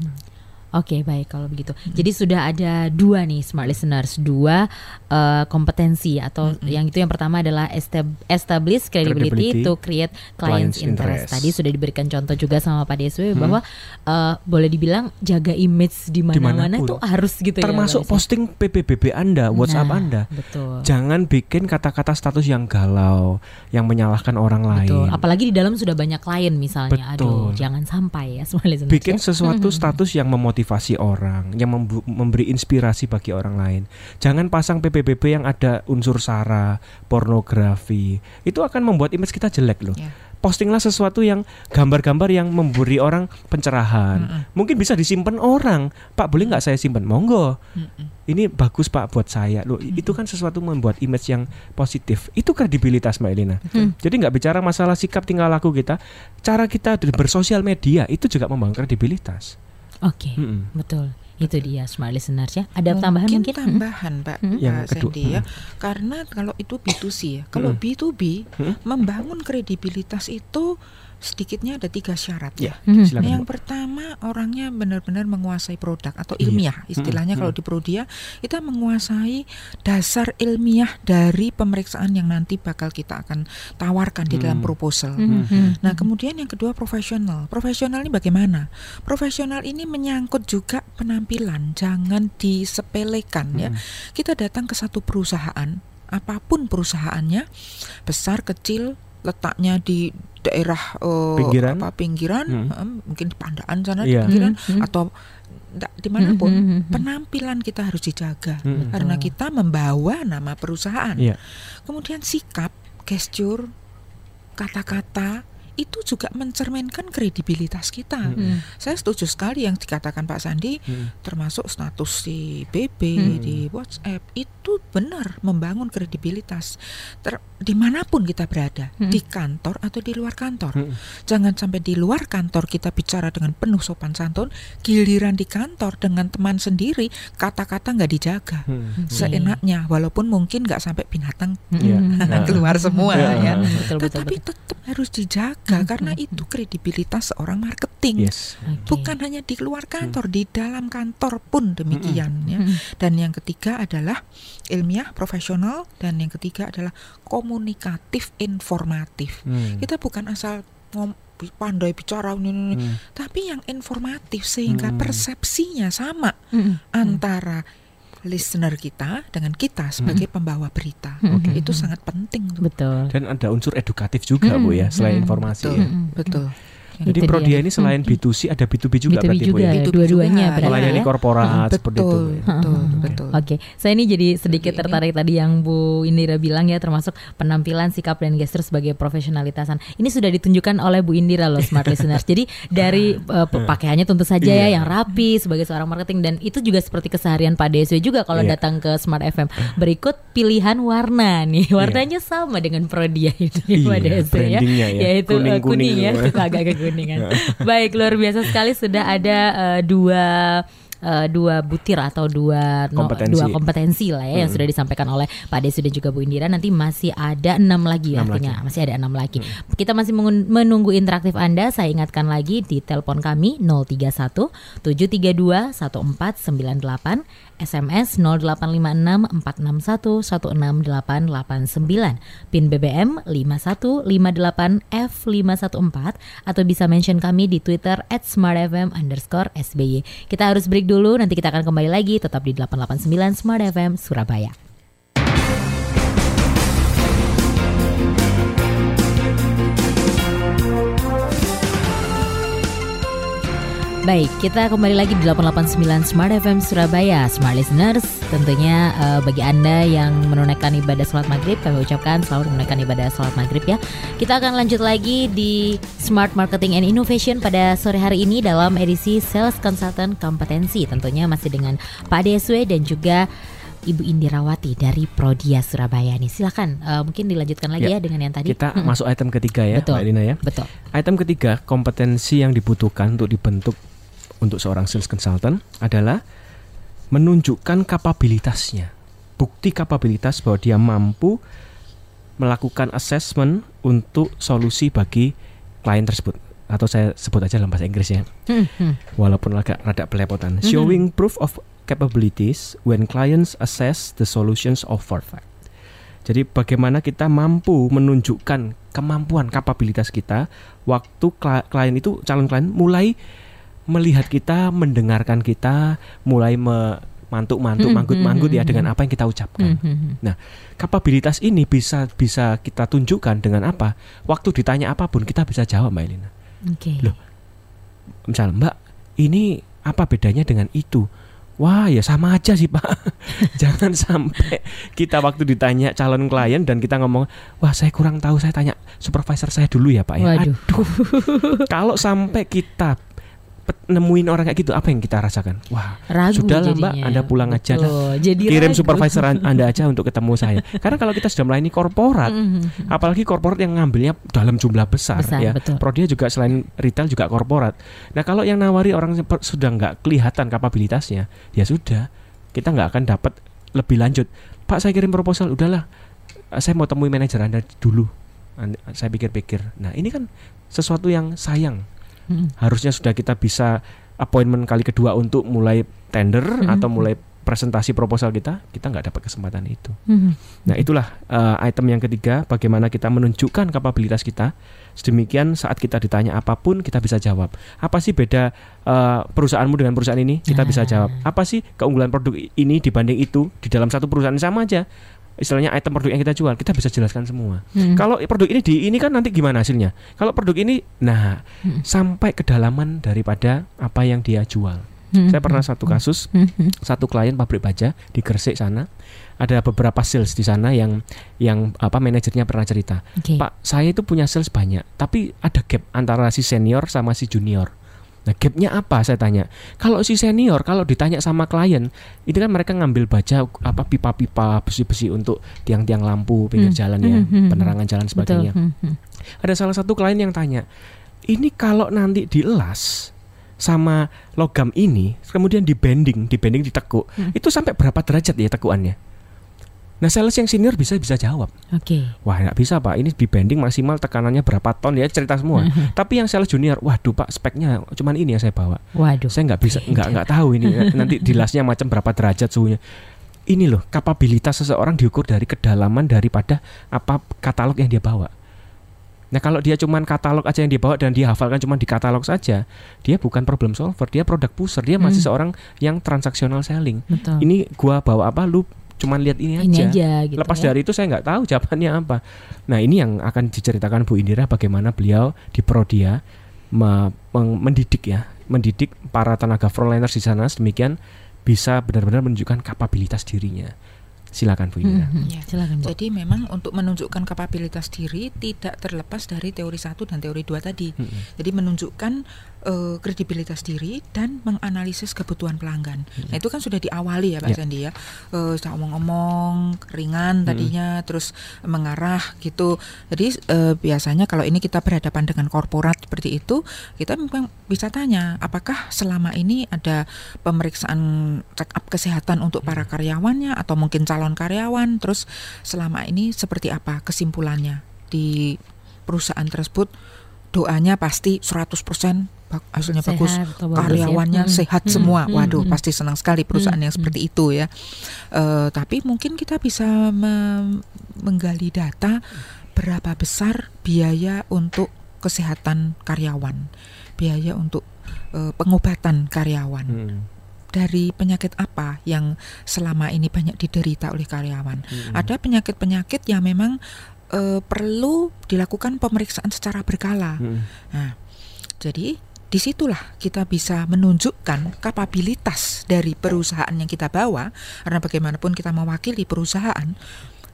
Speaker 1: hmm, hmm. Oke baik kalau begitu. Jadi sudah ada dua nih smart listeners, dua uh, kompetensi atau
Speaker 3: Mm-mm.
Speaker 1: yang itu yang pertama adalah estab- establish credibility,
Speaker 2: Credibility,
Speaker 1: to create clients
Speaker 2: clients
Speaker 1: interest.
Speaker 2: interest.
Speaker 1: Tadi sudah diberikan contoh juga sama Pak Deswe bahwa uh, boleh dibilang jaga image di mana-mana itu harus gitu
Speaker 2: Termasuk
Speaker 1: ya. Pak Deswe?
Speaker 2: posting PBBB Anda, WhatsApp
Speaker 1: Nah,
Speaker 2: Anda.
Speaker 1: Betul.
Speaker 2: Jangan bikin kata-kata status yang galau, yang menyalahkan orang
Speaker 1: Betul.
Speaker 2: lain.
Speaker 1: Apalagi di dalam sudah banyak klien misalnya. Aduh,
Speaker 2: Betul.
Speaker 1: jangan sampai ya smart listeners.
Speaker 2: bikin
Speaker 1: ya.
Speaker 2: sesuatu status yang memotivasi orang, yang memberi inspirasi bagi orang lain. Jangan pasang PBBB yang ada unsur sara, pornografi. Itu akan membuat image kita jelek loh.
Speaker 3: Ya.
Speaker 2: Postinglah sesuatu yang gambar-gambar yang memberi orang pencerahan.
Speaker 3: Mm-mm.
Speaker 2: Mungkin bisa disimpan orang. Pak, boleh nggak saya simpan? Monggo.
Speaker 3: Mm-mm.
Speaker 2: Ini bagus Pak buat saya. Loh, itu kan sesuatu membuat image yang positif. Itu kredibilitas Mbak Elina.
Speaker 1: Hmm.
Speaker 2: Jadi nggak bicara masalah sikap tingkah laku kita, cara kita bersosial media itu juga membangun kredibilitas.
Speaker 1: Oke,
Speaker 2: Mm-mm.
Speaker 1: betul. Itu dia smart listeners ya. Ada tambahan mungkin?
Speaker 3: tambahan Pak
Speaker 1: Hmm.
Speaker 2: Yang
Speaker 3: Pak
Speaker 2: kedua,
Speaker 3: Sandy ya karena kalau itu B2C ya kalau
Speaker 2: Hmm.
Speaker 3: B2B
Speaker 2: Hmm.
Speaker 3: membangun kredibilitas itu sedikitnya ada tiga syarat ya
Speaker 1: Hmm.
Speaker 3: Yang pertama orangnya benar-benar menguasai produk atau
Speaker 2: Iya.
Speaker 3: ilmiah istilahnya
Speaker 2: Mm,
Speaker 3: kalau di Prodia kita menguasai dasar ilmiah dari pemeriksaan yang nanti bakal kita akan tawarkan di dalam
Speaker 2: Mm.
Speaker 3: proposal.
Speaker 1: Hmm, hmm,
Speaker 3: Nah,
Speaker 1: hmm.
Speaker 3: kemudian yang kedua profesional. Profesional ini bagaimana? Profesional ini menyangkut juga penampilan, jangan disepelekan ya. Kita datang ke satu perusahaan, apa pun perusahaannya, besar kecil, letaknya di daerah eh,
Speaker 2: Pinggiran.
Speaker 3: apa pinggiran,
Speaker 2: Hmm.
Speaker 3: eh, mungkin di Pandaan sana
Speaker 2: Iya.
Speaker 3: di pinggiran
Speaker 1: Hmm, hmm.
Speaker 3: atau di mana pun,
Speaker 1: Hmm, hmm, hmm.
Speaker 3: penampilan kita harus dijaga
Speaker 2: Mm.
Speaker 3: karena kita membawa nama perusahaan.
Speaker 2: Iya.
Speaker 3: Kemudian sikap, gesture, kata-kata itu juga mencerminkan kredibilitas kita.
Speaker 2: Mm.
Speaker 1: Hmm.
Speaker 3: Saya setuju sekali yang dikatakan Pak Sandi,
Speaker 2: Mm.
Speaker 3: termasuk status di BB,
Speaker 1: Hmm.
Speaker 3: di WhatsApp itu benar membangun kredibilitas. Ter, di mana pun kita berada,
Speaker 1: Hmm.
Speaker 3: di kantor atau di luar kantor.
Speaker 2: Mm.
Speaker 3: Jangan sampai di luar kantor kita bicara dengan penuh sopan santun, giliran di kantor dengan teman sendiri kata-kata nggak dijaga
Speaker 2: Mm.
Speaker 1: Oke.
Speaker 3: seenaknya, walaupun mungkin nggak sampai binatang
Speaker 1: Hmm,
Speaker 2: Iya.
Speaker 1: hmm, hmm.
Speaker 3: Keluar semua
Speaker 2: Iya.
Speaker 3: ya.
Speaker 1: Betul, betul,
Speaker 3: Tetapi
Speaker 1: betul.
Speaker 3: tetap harus dijaga
Speaker 1: Hmm,
Speaker 3: karena
Speaker 1: hmm,
Speaker 3: itu kredibilitas seorang marketing.
Speaker 2: Yes.
Speaker 1: Oke.
Speaker 3: Bukan hanya di luar kantor, di dalam kantor pun demikian ya.
Speaker 1: Hmm.
Speaker 3: Dan yang ketiga adalah ilmiah, profesional dan yang ketiga adalah komunikatif informatif.
Speaker 2: Mm.
Speaker 3: Kita bukan asal ngom pandai bicara ini, ini, ini,
Speaker 2: Mm.
Speaker 3: tapi yang informatif sehingga
Speaker 2: Hmm.
Speaker 3: persepsinya sama
Speaker 1: Hmm.
Speaker 3: antara listener kita dengan kita sebagai pembawa berita.
Speaker 1: Hmm.
Speaker 2: Oke.
Speaker 3: Itu sangat penting tuh.
Speaker 1: Betul.
Speaker 2: Dan ada unsur edukatif juga
Speaker 1: Mm.
Speaker 2: Bu ya, selain
Speaker 1: Mm.
Speaker 2: informasi
Speaker 3: Betul,
Speaker 2: ya.
Speaker 1: Mm.
Speaker 3: betul.
Speaker 2: Jadi
Speaker 1: Itu
Speaker 2: Prodia
Speaker 1: dia.
Speaker 2: ini selain
Speaker 1: Mm.
Speaker 2: B2C ada B2B juga
Speaker 1: B2B
Speaker 2: berarti Bu
Speaker 1: juga
Speaker 2: ya.
Speaker 3: B2B
Speaker 1: dua-duanya
Speaker 3: juga.
Speaker 1: berarti
Speaker 2: Melayani
Speaker 1: ya.
Speaker 2: korporat seperti itu.
Speaker 3: betul,
Speaker 2: Bu ya.
Speaker 3: betul,
Speaker 1: Hmm.
Speaker 3: betul.
Speaker 1: Oke, saya ini jadi sedikit
Speaker 3: Jadi ini-
Speaker 1: tertarik tadi yang Bu Indira bilang ya termasuk penampilan, sikap dan gestur sebagai profesionalitasan. Ini sudah ditunjukkan oleh Bu Indira loh smart listeners. Jadi dari uh, pakaiannya tentu saja ya
Speaker 2: Iya.
Speaker 1: yang rapi sebagai seorang marketing dan itu juga seperti keseharian Pak Deswe juga kalau
Speaker 2: Iya.
Speaker 1: datang ke Smart FM. Berikut pilihan warna nih. Warnanya sama dengan Prodia ini Pak
Speaker 2: Iya,
Speaker 1: Deswe ya.
Speaker 2: ya.
Speaker 1: Yaitu uh, kuning,
Speaker 2: Kuning-kuning
Speaker 1: ya,
Speaker 2: semua.
Speaker 1: agak kekuningan. Baik, luar biasa sekali sudah ada uh, dua uh, dua butir atau dua no-
Speaker 2: Kompetensi.
Speaker 1: dua kompetensi lah ya yang sudah disampaikan oleh Pak Desi dan juga Bu Indira. Nanti masih ada enam lagi
Speaker 2: Enam
Speaker 1: artinya
Speaker 2: lagi.
Speaker 1: masih ada enam lagi. Kita masih menunggu interaktif Anda. Saya ingatkan lagi di telepon kami 031 732 1498 SMS 0856 461 168889 PIN BBM 5158F514 atau bisa mention kami di Twitter at SBY Kita harus break dulu nanti kita akan kembali lagi tetap di 889 Smart FM Surabaya Baik, kita kembali lagi di 889 Smart FM Surabaya. Smart Listeners Tentunya eh, bagi Anda yang menunaikan ibadah sholat maghrib Kami ucapkan selamat menunaikan ibadah sholat maghrib ya. Kita akan lanjut lagi di Smart Marketing and Innovation pada sore hari ini Dalam edisi Sales Consultant Kompetensi Tentunya masih dengan Pak Deswe dan juga Ibu Indirawati dari Prodia Surabaya nih. Silakan eh, mungkin dilanjutkan lagi ya,
Speaker 2: Ya,
Speaker 1: dengan yang tadi.
Speaker 2: Kita masuk item ketiga ya,
Speaker 1: Betul.
Speaker 2: Mbak Lina ya.
Speaker 1: Betul.
Speaker 2: Item ketiga, kompetensi yang dibutuhkan untuk dibentuk untuk seorang sales consultant adalah menunjukkan kapabilitasnya. Bukti kapabilitas bahwa dia mampu melakukan assessment untuk solusi bagi klien tersebut. atau saya sebut aja dalam bahasa Inggris ya.
Speaker 1: Hmm, hmm.
Speaker 2: Walaupun agak rada belepotan.
Speaker 1: Mhm.
Speaker 2: Showing proof of capabilities when clients assess the solutions offered. Jadi bagaimana kita mampu menunjukkan kemampuan kapabilitas kita waktu klien itu calon klien mulai melihat kita, mendengarkan kita, mulai me- mantuk-mantuk,
Speaker 1: Hmm,
Speaker 2: manggut-manggut
Speaker 1: hmm,
Speaker 2: ya
Speaker 1: hmm,
Speaker 2: dengan apa yang kita ucapkan.
Speaker 1: Hmm,
Speaker 2: Kapabilitas ini bisa bisa kita tunjukkan dengan apa? Waktu ditanya apa pun kita bisa jawab Mbak Elina.
Speaker 1: Oke.
Speaker 2: Loh. Misal Mbak, ini apa bedanya dengan itu? Wah ya sama aja sih Pak. Jangan sampai kita waktu ditanya calon klien dan kita ngomong, wah saya kurang tahu, saya tanya supervisor saya dulu ya Pak ya.
Speaker 1: Waduh.
Speaker 2: Aduh. Kalau sampai kita nemuin orang kayak gitu, apa yang kita rasakan? Wah
Speaker 1: Ragu
Speaker 2: Sudahlah, Mbak,
Speaker 1: jadinya.
Speaker 2: Anda pulang aja.
Speaker 1: Betul, Jadi
Speaker 2: kirim
Speaker 1: ragu.
Speaker 2: supervisor an- Anda aja untuk ketemu saya. Karena kalau kita sudah melayani korporat,
Speaker 1: Hmm, hmm, hmm.
Speaker 2: apalagi korporat yang ngambilnya dalam jumlah besar,
Speaker 1: Besar,
Speaker 2: ya.
Speaker 1: betul.
Speaker 2: Prodia juga selain retail juga korporat. Nah kalau yang nawari orang sudah nggak kelihatan kapabilitasnya, ya sudah kita nggak akan dapat lebih lanjut. Pak saya kirim proposal, udahlah, eh, saya mau temui manajer Anda dulu. Saya pikir-pikir. Nah ini kan sesuatu yang sayang.
Speaker 1: Hmm.
Speaker 2: Harusnya sudah kita bisa appointment kali kedua untuk mulai tender
Speaker 1: Mhm.
Speaker 2: atau mulai presentasi proposal kita, kita nggak dapat kesempatan itu.
Speaker 1: Hmm.
Speaker 2: Nah, itulah uh, item yang ketiga, bagaimana kita menunjukkan kapabilitas kita. Sedemikian saat kita ditanya apa pun kita bisa jawab. Apa sih beda uh, perusahaanmu dengan perusahaan ini? Kita bisa
Speaker 1: Ah.
Speaker 2: jawab. Apa sih keunggulan produk ini dibanding itu di dalam satu perusahaan sama aja? Istilahnya item produk yang kita jual, kita bisa jelaskan semua.
Speaker 1: Hmm.
Speaker 2: Kalau produk ini di ini kan nanti gimana hasilnya? Kalau produk ini, nah
Speaker 1: Hmm.
Speaker 2: sampai kedalaman daripada apa yang dia jual.
Speaker 1: Hmm.
Speaker 2: Saya pernah satu kasus
Speaker 1: Hmm, hmm.
Speaker 2: satu klien pabrik baja di Gresik sana ada beberapa sales di sana yang yang apa manajernya pernah cerita
Speaker 1: Oke.
Speaker 2: Pak saya itu punya sales banyak tapi ada gap antara si senior sama si junior nah gapnya apa? Saya tanya. Kalau si senior kalau ditanya sama klien itu kan mereka ngambil baja apa pipa-pipa besi-besi untuk tiang-tiang lampu pinggir
Speaker 1: Hmm,
Speaker 2: jalan ya
Speaker 1: hmm, hmm,
Speaker 2: penerangan jalan sebagainya.
Speaker 1: Hmm, hmm.
Speaker 2: ada salah satu klien yang tanya ini kalau nanti dielas sama logam ini kemudian di bending di bending ditekuk
Speaker 1: Hmm.
Speaker 2: itu sampai berapa derajat ya tekuannya nah sales yang senior bisa bisa jawab
Speaker 1: Oke.
Speaker 2: wah nggak bisa pak ini di bending maksimal tekanannya berapa ton ya cerita semua tapi yang sales junior waduh pak speknya cuman ini yang saya bawa
Speaker 1: Waduh.
Speaker 2: saya nggak bisa nggak nggak tahu ini nanti dilasnya macam berapa derajat suhunya ini loh kapabilitas seseorang diukur dari kedalaman daripada apa katalog yang dia bawa nah kalau dia cuman katalog aja yang dia bawa dan dia hafalkan cuman di katalog saja dia bukan problem solver dia produk pusher dia masih
Speaker 1: Hmm.
Speaker 2: seorang yang transaksional selling
Speaker 1: Betul.
Speaker 2: ini gua bawa apa lu cuman lihat ini aja
Speaker 1: Ini aja gitu.
Speaker 2: Lepas
Speaker 1: ya.
Speaker 2: dari itu saya nggak tahu jawabannya apa. Nah ini yang akan diceritakan Bu Indira bagaimana beliau di Prodia me- mendidik ya, mendidik para tenaga frontliners di sana sedemikian bisa benar-benar menunjukkan kapabilitas dirinya. Silakan Bu Indira.
Speaker 1: Hmm, hmm.
Speaker 3: Ya.
Speaker 1: Silakan Bu.
Speaker 3: Jadi memang untuk menunjukkan kapabilitas diri tidak terlepas dari teori satu dan teori dua tadi.
Speaker 2: Mm-mm.
Speaker 3: Jadi menunjukkan eh, kredibilitas diri dan menganalisis kebutuhan pelanggan. Nah itu kan sudah diawali ya Pak
Speaker 2: Ya.
Speaker 3: Sandi ya. Eh, sudah omong-omong ringan tadinya, terus mengarah gitu. Jadi eh, biasanya kalau ini kita berhadapan dengan korporat seperti itu, kita memang bisa tanya apakah selama ini ada pemeriksaan check up kesehatan untuk para karyawannya atau mungkin calon karyawan. Terus selama ini seperti apa kesimpulannya di perusahaan tersebut? Doanya pasti 100% bak- hasilnya
Speaker 1: Sehat
Speaker 3: bagus
Speaker 1: ya.
Speaker 3: karyawannya
Speaker 1: Hmm.
Speaker 3: sehat
Speaker 1: Hmm,
Speaker 3: semua.
Speaker 1: hmm,
Speaker 3: Waduh,
Speaker 1: hmm.
Speaker 3: pasti senang sekali perusahaan
Speaker 1: Hmm,
Speaker 3: yang seperti itu ya. Eh, tapi mungkin kita bisa me- menggali data berapa besar biaya untuk kesehatan karyawan, biaya untuk eh, pengobatan karyawan.
Speaker 2: Mm-mm.
Speaker 3: Dari penyakit apa yang selama ini banyak diderita oleh karyawan?
Speaker 2: Mm-mm.
Speaker 3: Ada penyakit-penyakit yang memang eh, perlu dilakukan pemeriksaan secara berkala.
Speaker 2: Mm-mm.
Speaker 3: Jadi di situlah kita bisa menunjukkan kapabilitas dari perusahaan yang kita bawa karena bagaimanapun kita mewakili perusahaan.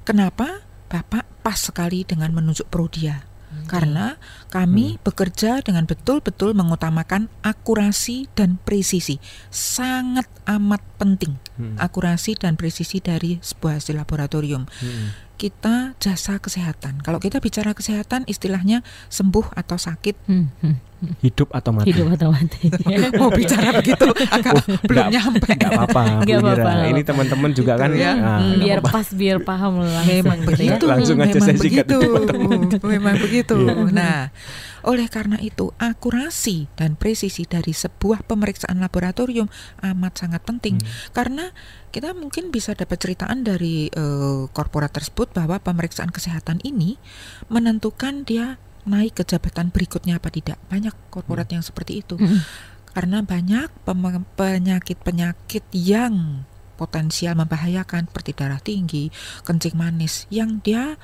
Speaker 3: Kenapa Bapak pas sekali dengan menunjuk Prodia? Karena kami bekerja dengan betul-betul mengutamakan akurasi dan presisi. Sangat amat penting
Speaker 2: Mm.
Speaker 3: akurasi dan presisi dari sebuah hasil laboratorium
Speaker 2: Mm-mm.
Speaker 3: Kita jasa kesehatan. Kalau kita bicara kesehatan, istilahnya sembuh atau sakit
Speaker 1: Hmm, hmm.
Speaker 2: Hidup atau mati.
Speaker 1: Hidup atau mati.
Speaker 3: Mau bicara begitu agak belum
Speaker 2: nggak-
Speaker 3: nyampe.
Speaker 2: Nggak apa-apa,
Speaker 1: apa-apa.
Speaker 2: Ini teman-teman juga kan
Speaker 3: ya.
Speaker 1: Hmm,
Speaker 2: nggak
Speaker 1: biar
Speaker 2: apa-apa.
Speaker 1: pas biar paham langsung
Speaker 3: Memang
Speaker 1: gitu ya.
Speaker 3: begitu.
Speaker 2: Langsung aja
Speaker 3: memang
Speaker 2: saya sikat
Speaker 3: begitu. Memang begitu.
Speaker 2: Iya.
Speaker 3: Nah, oleh karena itu akurasi dan presisi dari sebuah pemeriksaan laboratorium amat sangat penting
Speaker 2: Hmm.
Speaker 3: karena kita mungkin bisa dapat ceritaan dari eh, korporat tersebut bahwa pemeriksaan kesehatan ini menentukan dia naik ke jabatan berikutnya apa tidak. Banyak korporat yang seperti itu.
Speaker 1: Mm-mm.
Speaker 3: Karena banyak penyakit-penyakit yang potensial membahayakan seperti darah tinggi, kencing manis yang dia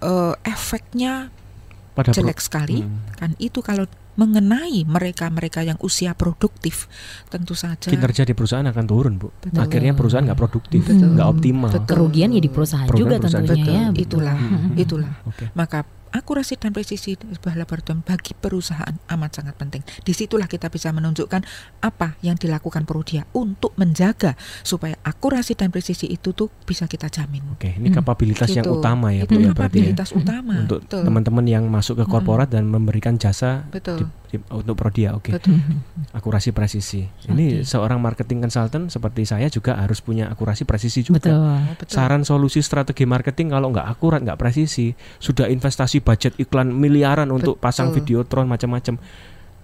Speaker 3: eh, efeknya
Speaker 2: Pada
Speaker 3: jelek sekali
Speaker 2: Hmm.
Speaker 3: kan itu kalau mengenai mereka-mereka yang usia produktif tentu saja
Speaker 2: kinerja di perusahaan akan turun, Bu.
Speaker 3: Betul.
Speaker 2: Akhirnya perusahaan nggak produktif, nggak optimal.
Speaker 3: Betul.
Speaker 1: Kerugian ya di perusahaan
Speaker 2: Program
Speaker 1: juga
Speaker 2: perusahaan
Speaker 1: tentunya
Speaker 3: betul
Speaker 1: ya. betul.
Speaker 3: itulah
Speaker 2: Hmm.
Speaker 3: itulah
Speaker 2: Oke.
Speaker 3: maka akurasi dan presisi sebuah laboratorium bagi perusahaan amat sangat penting. Di situlah kita bisa menunjukkan apa yang dilakukan Prodia untuk menjaga supaya akurasi dan presisi itu tuh bisa kita jamin.
Speaker 2: Oke, ini
Speaker 1: Hmm.
Speaker 2: kapabilitas yang
Speaker 3: Gitu.
Speaker 2: utama ya,
Speaker 3: itu
Speaker 2: Bu ya berarti ya.
Speaker 3: kapabilitas utama.
Speaker 2: Untuk
Speaker 3: Betul.
Speaker 2: teman-teman yang masuk ke
Speaker 3: Mm-mm.
Speaker 2: korporat dan memberikan jasa
Speaker 3: Betul.
Speaker 2: di- untuk Prodia. Oke.
Speaker 3: Betul.
Speaker 2: Akurasi presisi. Ini seorang marketing consultant seperti saya juga harus punya akurasi presisi juga.
Speaker 1: Betul.
Speaker 3: Oh, betul.
Speaker 2: Saran solusi strategi marketing kalau nggak akurat, nggak presisi, sudah investasi budget iklan miliaran untuk
Speaker 3: Betul.
Speaker 2: pasang videotron macam-macam,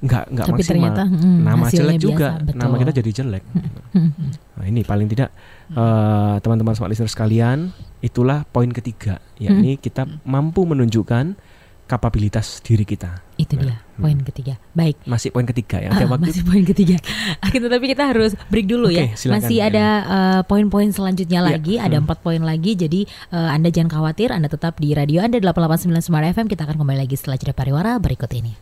Speaker 2: nggak nggak
Speaker 1: Tapi
Speaker 2: maksimal.
Speaker 1: ternyata hmm,
Speaker 2: nama jelek
Speaker 1: biasa,
Speaker 2: juga,
Speaker 1: betul.
Speaker 2: nama kita jadi jelek.
Speaker 1: Hmm.
Speaker 2: Nah, ini paling tidak eh, teman-teman smart listener sekalian, itulah poin ketiga, yakni kita mampu menunjukkan kapabilitas diri kita.
Speaker 1: Itu dia poin ketiga. Baik.
Speaker 2: Masih poin ketiga ya. Ada waktu
Speaker 1: masih poin ketiga. Akhir tetapi kita harus break dulu
Speaker 2: Oke,
Speaker 1: ya.
Speaker 2: silakan,
Speaker 1: masih
Speaker 2: ya.
Speaker 1: ada eh, poin-poin selanjutnya
Speaker 2: Ya,
Speaker 1: lagi, ada
Speaker 2: hmm.
Speaker 1: empat poin lagi. Jadi eh, Anda jangan khawatir, Anda tetap di radio Anda 889 Smart FM. Kita akan kembali lagi setelah jeda pariwara berikut ini.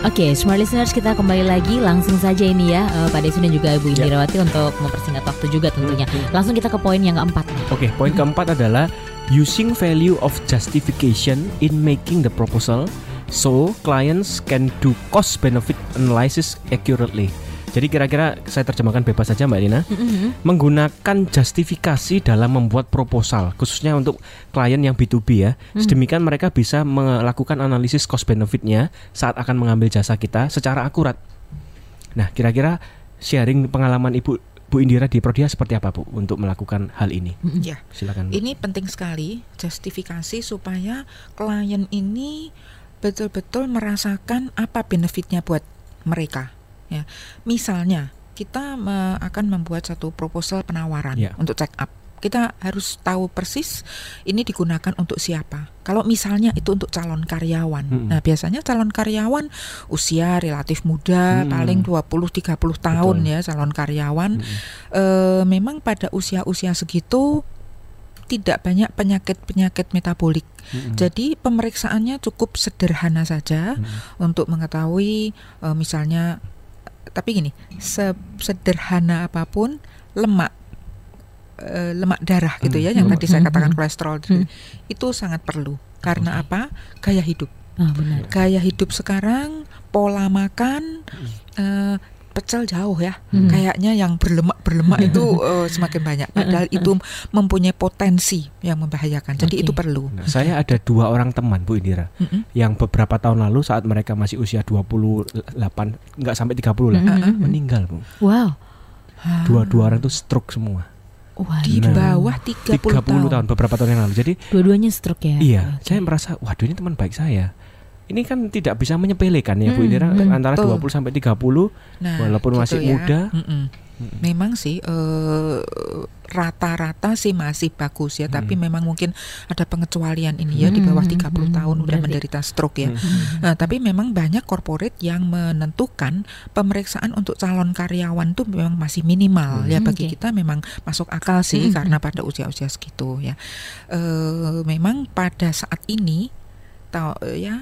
Speaker 1: Oke, smart listeners kita kembali lagi langsung saja ini ya eh, Pak Desu dan juga Ibu
Speaker 2: Ya.
Speaker 1: Indirawati untuk mempersingkat waktu juga tentunya.
Speaker 2: Hmm.
Speaker 1: Langsung kita ke poin yang keempat.
Speaker 2: Oke, poin keempat adalah using value of justification in making the proposal so clients can do cost benefit analysis accurately. Jadi kira-kira saya terjemahkan bebas saja Mbak Dina.
Speaker 1: Mm-mm.
Speaker 2: Menggunakan justifikasi dalam membuat proposal, khususnya untuk klien yang B2B ya. Sedemikian mereka bisa melakukan analisis cost benefitnya saat akan mengambil jasa kita secara akurat. Nah, kira-kira sharing pengalaman Ibu Bu Indira di Prodia seperti apa Bu untuk melakukan hal ini?
Speaker 3: Ya.
Speaker 2: Silakan. Bu.
Speaker 3: Ini penting sekali justifikasi supaya klien ini betul-betul merasakan apa benefitnya buat mereka. Ya, misalnya kita me- akan membuat satu proposal penawaran
Speaker 2: Ya.
Speaker 3: untuk check up. Kita harus tahu persis ini digunakan untuk siapa. Kalau misalnya itu untuk calon karyawan.
Speaker 2: Mm-mm.
Speaker 3: Nah, biasanya calon karyawan usia relatif muda,
Speaker 2: Mm-mm.
Speaker 3: paling 20 30 tahun
Speaker 2: Betul.
Speaker 3: ya calon karyawan.
Speaker 2: Mm-mm.
Speaker 3: Eh, memang pada usia-usia segitu tidak banyak penyakit-penyakit metabolik.
Speaker 2: Mm-mm.
Speaker 3: Jadi pemeriksaannya cukup sederhana saja
Speaker 2: Mm-mm.
Speaker 3: untuk mengetahui eh, misalnya tapi gini, se- sederhana apa pun lemak eh, lemak darah gitu ya yang
Speaker 1: Hmm.
Speaker 3: tadi saya
Speaker 1: Hmm.
Speaker 3: katakan
Speaker 1: Hmm.
Speaker 3: kolesterol
Speaker 1: Hmm.
Speaker 3: itu sangat perlu. Karena apa? Gaya hidup.
Speaker 1: Ah, benar.
Speaker 3: Gaya hidup sekarang, pola makan eh, pecel jauh ya.
Speaker 1: Hmm.
Speaker 3: Kayaknya yang berlemak-berlemak itu eh, semakin banyak. Padahal itu mempunyai potensi yang membahayakan. Jadi
Speaker 1: Oke.
Speaker 3: itu perlu.
Speaker 2: Nah, saya ada dua orang teman Bu Indira
Speaker 3: Mm-mm.
Speaker 2: yang beberapa tahun lalu saat mereka masih usia 28 nggak sampai 30 lah
Speaker 1: Mm-mm.
Speaker 2: meninggal Bu.
Speaker 1: Wow.
Speaker 2: Dua-dua orang itu stroke semua.
Speaker 1: Waduh.
Speaker 3: di
Speaker 2: Nah,
Speaker 3: bawah 30,
Speaker 2: 30 tahun. beberapa tahun yang lalu. Jadi
Speaker 1: Dua-duanya stroke ya.
Speaker 2: iya,
Speaker 1: Oke.
Speaker 2: saya merasa waduh ini teman baik saya. Ini kan tidak bisa menyepelekan ya Bu
Speaker 1: Hmm,
Speaker 2: Indira
Speaker 3: betul.
Speaker 2: antara 20 sampai 30
Speaker 3: Nah,
Speaker 2: Walaupun
Speaker 3: gitu
Speaker 2: masih
Speaker 3: ya.
Speaker 2: muda.
Speaker 3: Mm-mm. Memang sih eh, rata-rata sih masih bagus ya, tapi
Speaker 2: Mm.
Speaker 3: memang mungkin ada pengecualian ini ya di bawah
Speaker 1: Hmm,
Speaker 3: 30
Speaker 1: hmm,
Speaker 3: tahun udah
Speaker 1: berarti-
Speaker 3: menderita stroke ya.
Speaker 2: Hmm.
Speaker 3: Nah, tapi memang banyak corporate yang menentukan pemeriksaan untuk calon karyawan tuh memang masih minimal ya
Speaker 1: Hmm,
Speaker 3: bagi
Speaker 1: oke.
Speaker 3: kita memang masuk akal sih
Speaker 1: Hmm,
Speaker 3: karena pada usia-usia segitu ya. Eh memang pada saat ini tahu ya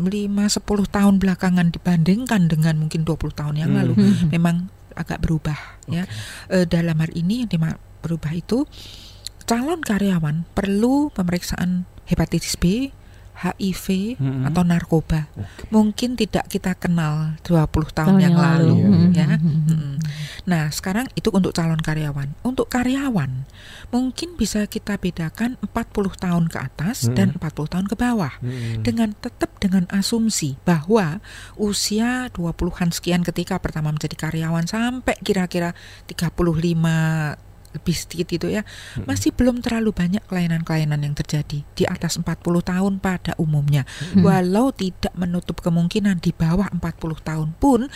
Speaker 3: lima 10 tahun belakangan dibandingkan dengan mungkin 20 tahun yang
Speaker 2: Hmm.
Speaker 3: lalu
Speaker 1: Hmm.
Speaker 3: memang agak berubah ya. Eh, dalam hal ini yang berubah itu calon karyawan perlu pemeriksaan hepatitis B, HIV
Speaker 2: Mm-mm.
Speaker 3: atau narkoba.
Speaker 2: Oke.
Speaker 3: Mungkin tidak kita kenal 20 tahun,
Speaker 1: Tahun
Speaker 3: yang,
Speaker 1: yang
Speaker 3: lalu,
Speaker 1: lalu.
Speaker 3: ya.
Speaker 1: Hmm.
Speaker 3: Nah, sekarang itu untuk calon karyawan. Untuk karyawan, mungkin bisa kita bedakan 40 tahun ke atas
Speaker 2: Mm-mm.
Speaker 3: dan 40 tahun ke bawah.
Speaker 2: Mm-mm.
Speaker 3: Dengan tetap dengan asumsi bahwa usia 20-an sekian ketika pertama menjadi karyawan sampai kira-kira 35 lebih sedikit itu ya masih belum terlalu banyak kelainan-kelainan yang terjadi di atas 40 tahun pada umumnya
Speaker 1: Hmm.
Speaker 3: walau tidak menutup kemungkinan di bawah 40 tahun pun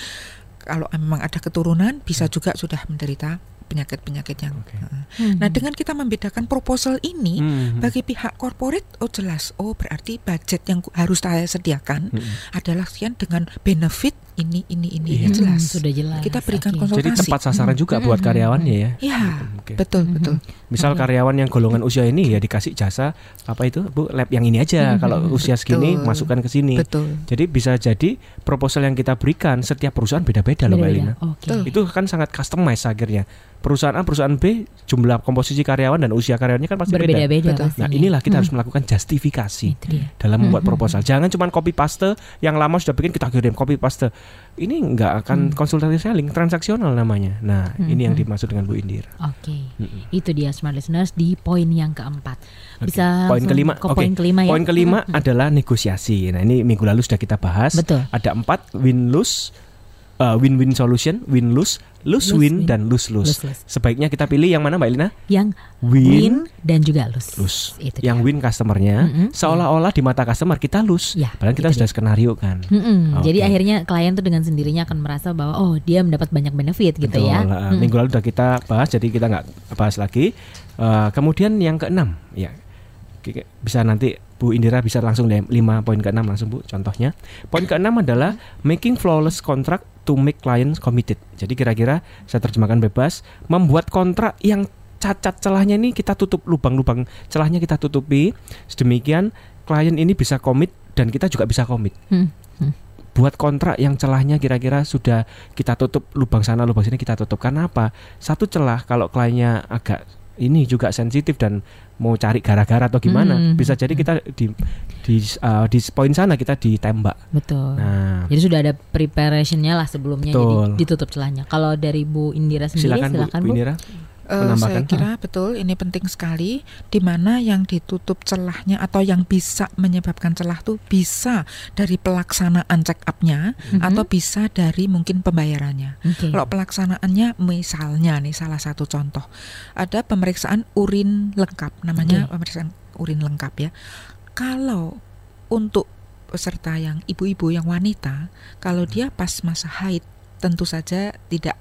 Speaker 3: kalau memang ada keturunan bisa juga sudah menderita penyakit-penyakit yang
Speaker 2: Oke.
Speaker 3: Heeh.
Speaker 1: Hmm.
Speaker 3: nah dengan kita membedakan proposal ini
Speaker 2: Mhm.
Speaker 3: bagi pihak corporate oh jelas oh berarti budget yang harus saya sediakan
Speaker 2: Mhm.
Speaker 3: adalah sekian dengan benefit ini ini ini
Speaker 2: Iya.
Speaker 3: Ya, jelas
Speaker 1: Hmm, sudah jelas.
Speaker 3: kita berikan
Speaker 1: Oke.
Speaker 3: konsultasi
Speaker 2: Jadi tepat sasaran juga
Speaker 1: Mm-mm.
Speaker 2: buat karyawannya ya.
Speaker 3: ya
Speaker 2: Oke.
Speaker 3: betul
Speaker 1: Mhm.
Speaker 3: betul
Speaker 2: Misal
Speaker 1: Oke.
Speaker 2: karyawan yang golongan usia ini ya dikasih jasa apa itu Bu lab yang ini aja.
Speaker 1: Mhm.
Speaker 2: Kalau usia segini
Speaker 3: Betul.
Speaker 2: masukkan ke sini.
Speaker 3: betul
Speaker 2: Jadi bisa jadi proposal yang kita berikan setiap perusahaan beda-beda loh Mbak.
Speaker 3: Betul.
Speaker 2: Itu kan sangat customize akhirnya. Perusahaan A, perusahaan B, jumlah komposisi karyawan dan usia karyawannya kan pasti beda.
Speaker 1: Berbeda-beda
Speaker 3: Betul.
Speaker 1: pastinya.
Speaker 2: Nah, inilah kita
Speaker 1: Hmm.
Speaker 2: harus melakukan justifikasi dalam membuat proposal. Jangan cuma copy paste yang lama sudah bikin kita kirim copy paste. Ini nggak akan
Speaker 1: Hmm.
Speaker 2: konsultasi selling, transaksional namanya. Nah, ini yang
Speaker 1: Mhm.
Speaker 2: dimaksud dengan Bu Indira.
Speaker 1: Oke.
Speaker 2: Mm-mm.
Speaker 1: Itu dia smart listeners di poin yang keempat. Bisa
Speaker 2: Poin
Speaker 1: langsung
Speaker 2: kelima.
Speaker 1: ke
Speaker 2: Oke.
Speaker 1: poin kelima ya.
Speaker 2: Poin kelima
Speaker 1: Mhm.
Speaker 2: adalah negosiasi. Nah, ini minggu lalu sudah kita bahas.
Speaker 1: Betul.
Speaker 2: Ada empat win lose, uh, win-win solution, win lose, lose
Speaker 1: Lose
Speaker 2: win,
Speaker 1: win,
Speaker 2: dan lose lose.
Speaker 1: Lose-lose.
Speaker 2: Sebaiknya kita pilih yang mana Mbak Elina?
Speaker 1: Yang
Speaker 2: Win,
Speaker 1: win dan juga lose.
Speaker 2: lose.
Speaker 1: Itu
Speaker 2: Yang
Speaker 1: dia.
Speaker 2: win customernya,
Speaker 1: Mm-mm.
Speaker 2: seolah-olah di mata customer kita lose.
Speaker 1: Ya,
Speaker 2: Padahal kita sudah
Speaker 1: dia.
Speaker 2: skenario kan.
Speaker 1: Mm-mm.
Speaker 2: Oke.
Speaker 1: Jadi akhirnya klien tuh dengan sendirinya akan merasa bahwa oh dia mendapat banyak benefit gitu
Speaker 2: Betul,
Speaker 1: ya. Mm-mm.
Speaker 2: Minggu lalu sudah kita bahas, jadi kita nggak bahas lagi. Uh, kemudian yang keenam, ya bisa nanti Bu Indira bisa langsung 5 poin keenam langsung Bu contohnya. Poin keenam adalah making flawless contract to make clients committed. Jadi kira-kira saya terjemahkan bebas, membuat kontrak yang cacat celahnya ini kita tutup lubang-lubang celahnya kita tutupi sedemikian klien ini bisa komit dan kita juga bisa komit.
Speaker 1: Hmm, hmm.
Speaker 2: Buat kontrak yang celahnya kira-kira sudah kita tutup lubang sana lubang sini kita tutup. Karena apa? Satu celah kalau kliennya agak ini juga sensitif dan mau cari gara-gara atau gimana,
Speaker 1: Hmm.
Speaker 2: bisa jadi kita di di uh, di poin sana kita ditembak.
Speaker 1: Betul.
Speaker 2: Nah,
Speaker 1: Jadi sudah ada preparationnya lah sebelumnya
Speaker 2: Betul.
Speaker 1: jadi ditutup celahnya. Kalau dari Bu Indira sendiri
Speaker 2: silakan Bu,
Speaker 1: silakan
Speaker 2: Bu
Speaker 1: Bu.
Speaker 2: Indira.
Speaker 3: Eh, saya kira betul ini penting sekali di mana yang ditutup celahnya atau yang bisa menyebabkan celah tuh bisa dari pelaksanaan check up-nya
Speaker 1: Mhm.
Speaker 3: atau bisa dari mungkin pembayarannya.
Speaker 1: Oke.
Speaker 3: Kalau pelaksanaannya misalnya nih salah satu contoh ada pemeriksaan urin lengkap namanya
Speaker 1: Oke.
Speaker 3: pemeriksaan urin lengkap ya. Kalau untuk peserta yang ibu-ibu yang wanita kalau dia pas masa haid tentu saja tidak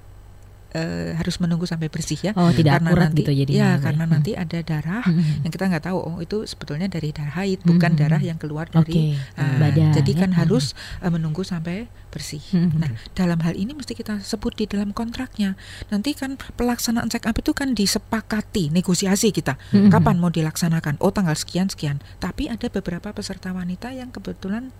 Speaker 3: eh, harus menunggu sampai bersih ya.
Speaker 1: Oh, tidak
Speaker 3: karena
Speaker 1: akurat
Speaker 3: nanti,
Speaker 1: gitu jadinya.
Speaker 3: Ya,
Speaker 1: Bu,
Speaker 3: karena
Speaker 1: Hmm.
Speaker 3: nanti ada darah
Speaker 1: Hmm.
Speaker 3: yang kita nggak tahu oh itu sebetulnya dari darah haid bukan
Speaker 1: Hmm.
Speaker 3: darah yang keluar dari ah,
Speaker 1: badan.
Speaker 3: jadi kan
Speaker 1: ya.
Speaker 3: harus eh, menunggu sampai bersih.
Speaker 1: Hmm.
Speaker 3: Nah, dalam hal ini mesti kita sebut di dalam kontraknya. Nanti kan pelaksanaan check up itu kan disepakati negosiasi kita.
Speaker 1: Hmm.
Speaker 3: Kapan mau dilaksanakan? Oh, tanggal sekian sekian. Tapi ada beberapa peserta wanita yang kebetulan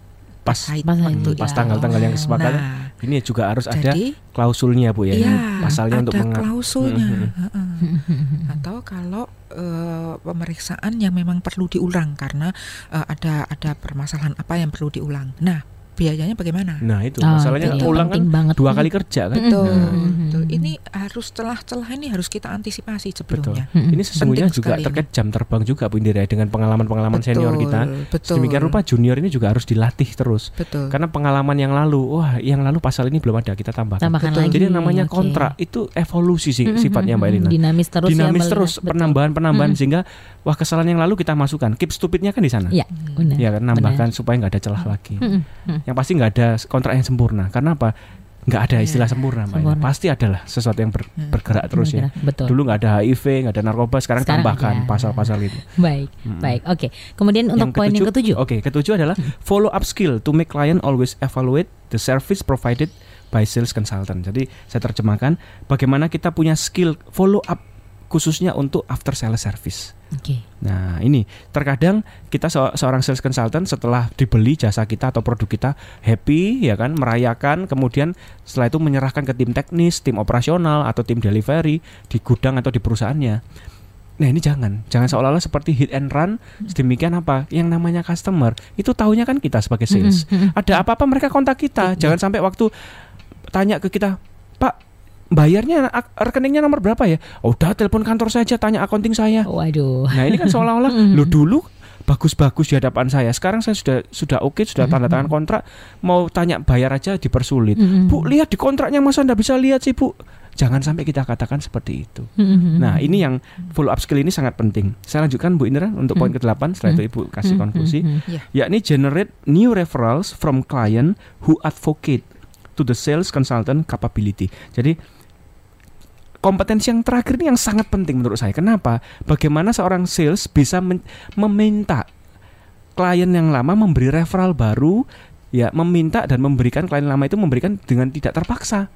Speaker 2: Pas
Speaker 3: haid
Speaker 1: pas
Speaker 2: pas tanggal-tanggal yang kesepakatan.
Speaker 3: Nah,
Speaker 2: Ini juga harus ada
Speaker 3: jadi
Speaker 2: klausulnya Bu ya.
Speaker 3: iya,
Speaker 2: Pasalnya
Speaker 3: ada
Speaker 2: untuk mengat-
Speaker 3: klausulnya.
Speaker 2: Mhm.
Speaker 3: Heeh.
Speaker 1: Hmm.
Speaker 3: atau kalau eh, pemeriksaan yang memang perlu diulang karena eh, ada ada permasalahan apa yang perlu diulang. Nah, biayanya bagaimana?
Speaker 2: Nah, itu
Speaker 1: Oh,
Speaker 2: masalahnya
Speaker 1: itu
Speaker 2: ulang kan
Speaker 1: banget.
Speaker 2: dua kali kerja kan.
Speaker 3: Betul,
Speaker 1: Mhm.
Speaker 3: betul. Ini harus celah-celah ini harus kita antisipasi
Speaker 2: Betul.
Speaker 3: sebelumnya.
Speaker 1: Hmm.
Speaker 2: Ini sesungguhnya
Speaker 3: Penting
Speaker 2: juga terkait jam terbang juga Bu Indira ya, dengan pengalaman-pengalaman senior
Speaker 3: Betul,
Speaker 2: kita.
Speaker 3: Betul.
Speaker 2: Sedemikian rupa junior ini juga harus dilatih terus.
Speaker 3: Betul.
Speaker 2: Karena pengalaman yang lalu, wah yang lalu pasal ini belum ada, kita tambahkan.
Speaker 1: Tambahkan
Speaker 3: Betul.
Speaker 1: lagi.
Speaker 2: Jadi namanya kontrak itu evolusi sih
Speaker 1: Hmm,
Speaker 2: sifatnya
Speaker 1: hmm,
Speaker 2: Mbak
Speaker 1: hmm.
Speaker 2: Elina.
Speaker 1: Dinamis terus ya,
Speaker 2: Dinamis
Speaker 1: melihat.
Speaker 2: terus
Speaker 1: Betul.
Speaker 2: penambahan-penambahan
Speaker 1: Hmm.
Speaker 2: sehingga wah kesalahan yang lalu kita masukkan. Keep stupidnya kan di sana.
Speaker 1: Iya, benar.
Speaker 2: Ya kan nambahkan supaya nggak ada celah lagi.
Speaker 1: Hmm, hmm.
Speaker 2: Yang pasti nggak ada kontrak yang sempurna. Karena apa? Nggak ada
Speaker 3: Ya,
Speaker 2: istilah sempurna, Mbak Elina.
Speaker 1: sempurna.
Speaker 2: Pasti adalah sesuatu yang ber-
Speaker 3: Hmm.
Speaker 2: bergerak terus ya.
Speaker 1: Betul.
Speaker 2: Dulu nggak ada HIV, nggak ada narkoba, sekarang,
Speaker 1: Sekarang
Speaker 2: tambahkan
Speaker 1: ada.
Speaker 2: pasal-pasal itu.
Speaker 1: Baik,
Speaker 2: Mm-mm.
Speaker 1: baik. Oke. Kemudian untuk poin yang ketujuh.
Speaker 2: Oke, ketujuh adalah follow up skill to make client always evaluate the service provided by sales consultant. Jadi saya terjemahkan bagaimana kita punya skill follow up khususnya untuk after sales service.
Speaker 1: Oke.
Speaker 2: Nah, ini terkadang kita se- seorang sales consultant setelah dibeli jasa kita atau produk kita happy ya kan, merayakan, kemudian setelah itu menyerahkan ke tim teknis, tim operasional atau tim delivery di gudang atau di perusahaannya. Nah, ini jangan, jangan seolah-olah seperti hit and run. Sedemikian apa? Yang namanya customer itu tahunya kan kita sebagai sales.
Speaker 1: Mm-mm.
Speaker 2: Ada apa-apa mereka kontak kita.
Speaker 1: Iya.
Speaker 2: Jangan sampai waktu tanya ke kita, "Pak, bayarnya rekeningnya nomor berapa ya? Oh, udah telepon kantor saja tanya accounting saya.
Speaker 1: Waduh.
Speaker 2: Nah, ini kan seolah-olah lo dulu bagus-bagus di hadapan saya. Sekarang saya sudah sudah oke, sudah tanda tangan kontrak, mau tanya bayar aja dipersulit.
Speaker 1: Mm-mm.
Speaker 2: Bu, lihat di kontraknya masa Anda bisa lihat sih, Bu? Jangan sampai kita katakan seperti itu. Nah, ini yang follow up skill ini sangat penting. Saya lanjutkan Bu Indra untuk poin ke-8 setelah itu Ibu kasih konklusi
Speaker 1: Mm-mm.
Speaker 2: yakni generate new referrals from client who advocate to the sales consultant capability. Jadi kompetensi yang terakhir ini yang sangat penting menurut saya. Kenapa? Bagaimana seorang sales bisa meminta klien yang lama memberi referral baru, ya meminta dan memberikan klien lama itu memberikan dengan tidak terpaksa.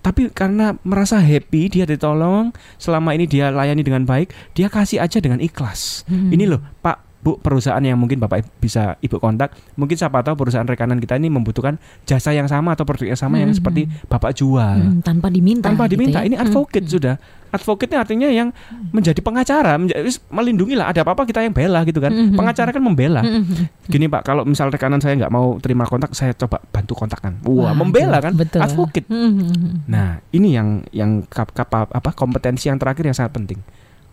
Speaker 2: Tapi karena merasa happy dia ditolong, selama ini dia layani dengan baik, dia kasih aja dengan ikhlas.
Speaker 1: Hmm.
Speaker 2: Ini loh, Pak, Bu, perusahaan yang mungkin Bapak bisa Ibu kontak, mungkin siapa tahu perusahaan rekanan kita ini membutuhkan jasa yang sama atau produk yang sama yang
Speaker 1: Hmm.
Speaker 2: seperti Bapak jual.
Speaker 1: Mm, tanpa diminta.
Speaker 2: Tanpa
Speaker 1: gitu
Speaker 2: diminta,
Speaker 1: ya.
Speaker 2: ini advocate
Speaker 1: Mm,
Speaker 2: sudah. Advocate artinya yang menjadi pengacara, menjadi, melindungi lah. Ada apa-apa kita yang bela gitu kan.
Speaker 1: Hmm.
Speaker 2: Pengacara kan membela.
Speaker 1: mm, mm,
Speaker 2: Gini Pak, kalau misal rekanan saya nggak mau terima kontak, saya coba bantu kontakkan. Wah,
Speaker 1: Waduh,
Speaker 2: membela kan?
Speaker 1: Betul.
Speaker 2: Advocate.
Speaker 1: Mm, mm, mm.
Speaker 2: Nah, ini yang yang kap, kap- apa kompetensi yang terakhir yang sangat penting.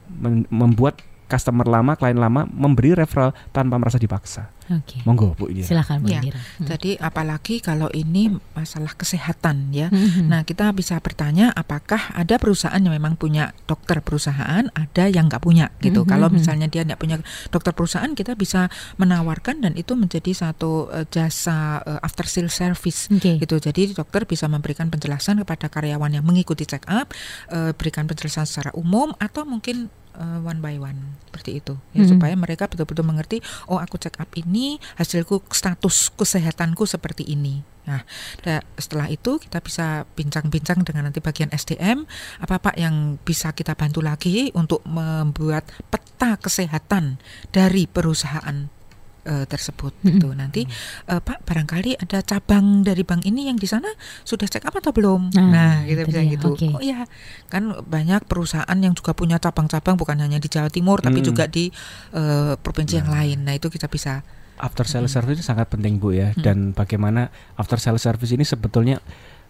Speaker 2: Men- membuat customer lama, klien lama memberi referral tanpa merasa dipaksa.
Speaker 1: Oke.
Speaker 2: Monggo, Bu ini.
Speaker 1: Silakan Bu
Speaker 3: Ya,
Speaker 1: Indira. Mm.
Speaker 3: Jadi apalagi kalau ini masalah kesehatan ya.
Speaker 1: Mm, mm.
Speaker 3: Nah kita bisa bertanya apakah ada perusahaan yang memang punya dokter perusahaan, ada yang nggak punya gitu.
Speaker 1: Mhm,
Speaker 3: Kalau
Speaker 1: mhm.
Speaker 3: misalnya dia nggak punya dokter perusahaan, kita bisa menawarkan dan itu menjadi satu eh, jasa eh, after sale service
Speaker 1: Oke.
Speaker 3: gitu. Jadi dokter bisa memberikan penjelasan kepada karyawan yang mengikuti check up, eh, berikan penjelasan secara umum atau mungkin one by one seperti itu ya
Speaker 1: Mhm.
Speaker 3: supaya mereka betul-betul mengerti oh aku check up ini hasilku status kesehatanku seperti ini. Nah, setelah itu kita bisa bincang-bincang dengan nanti bagian SDM apa Pak yang bisa kita bantu lagi untuk membuat peta kesehatan dari perusahaan eh, tersebut gitu. Nanti eh, Pak barangkali ada cabang dari bank ini yang di sana sudah check up atau belum?
Speaker 1: Nah,
Speaker 3: Nah, kita bisa
Speaker 1: dia,
Speaker 3: gitu.
Speaker 1: oke.
Speaker 3: Oh iya, kan banyak perusahaan yang juga punya cabang-cabang bukan hanya di Jawa Timur tapi
Speaker 2: Mm.
Speaker 3: juga di eh, provinsi yang lain. Nah, itu kita bisa
Speaker 2: After sales service ini sangat penting Bu ya
Speaker 3: Hmm.
Speaker 2: dan bagaimana after sales service ini sebetulnya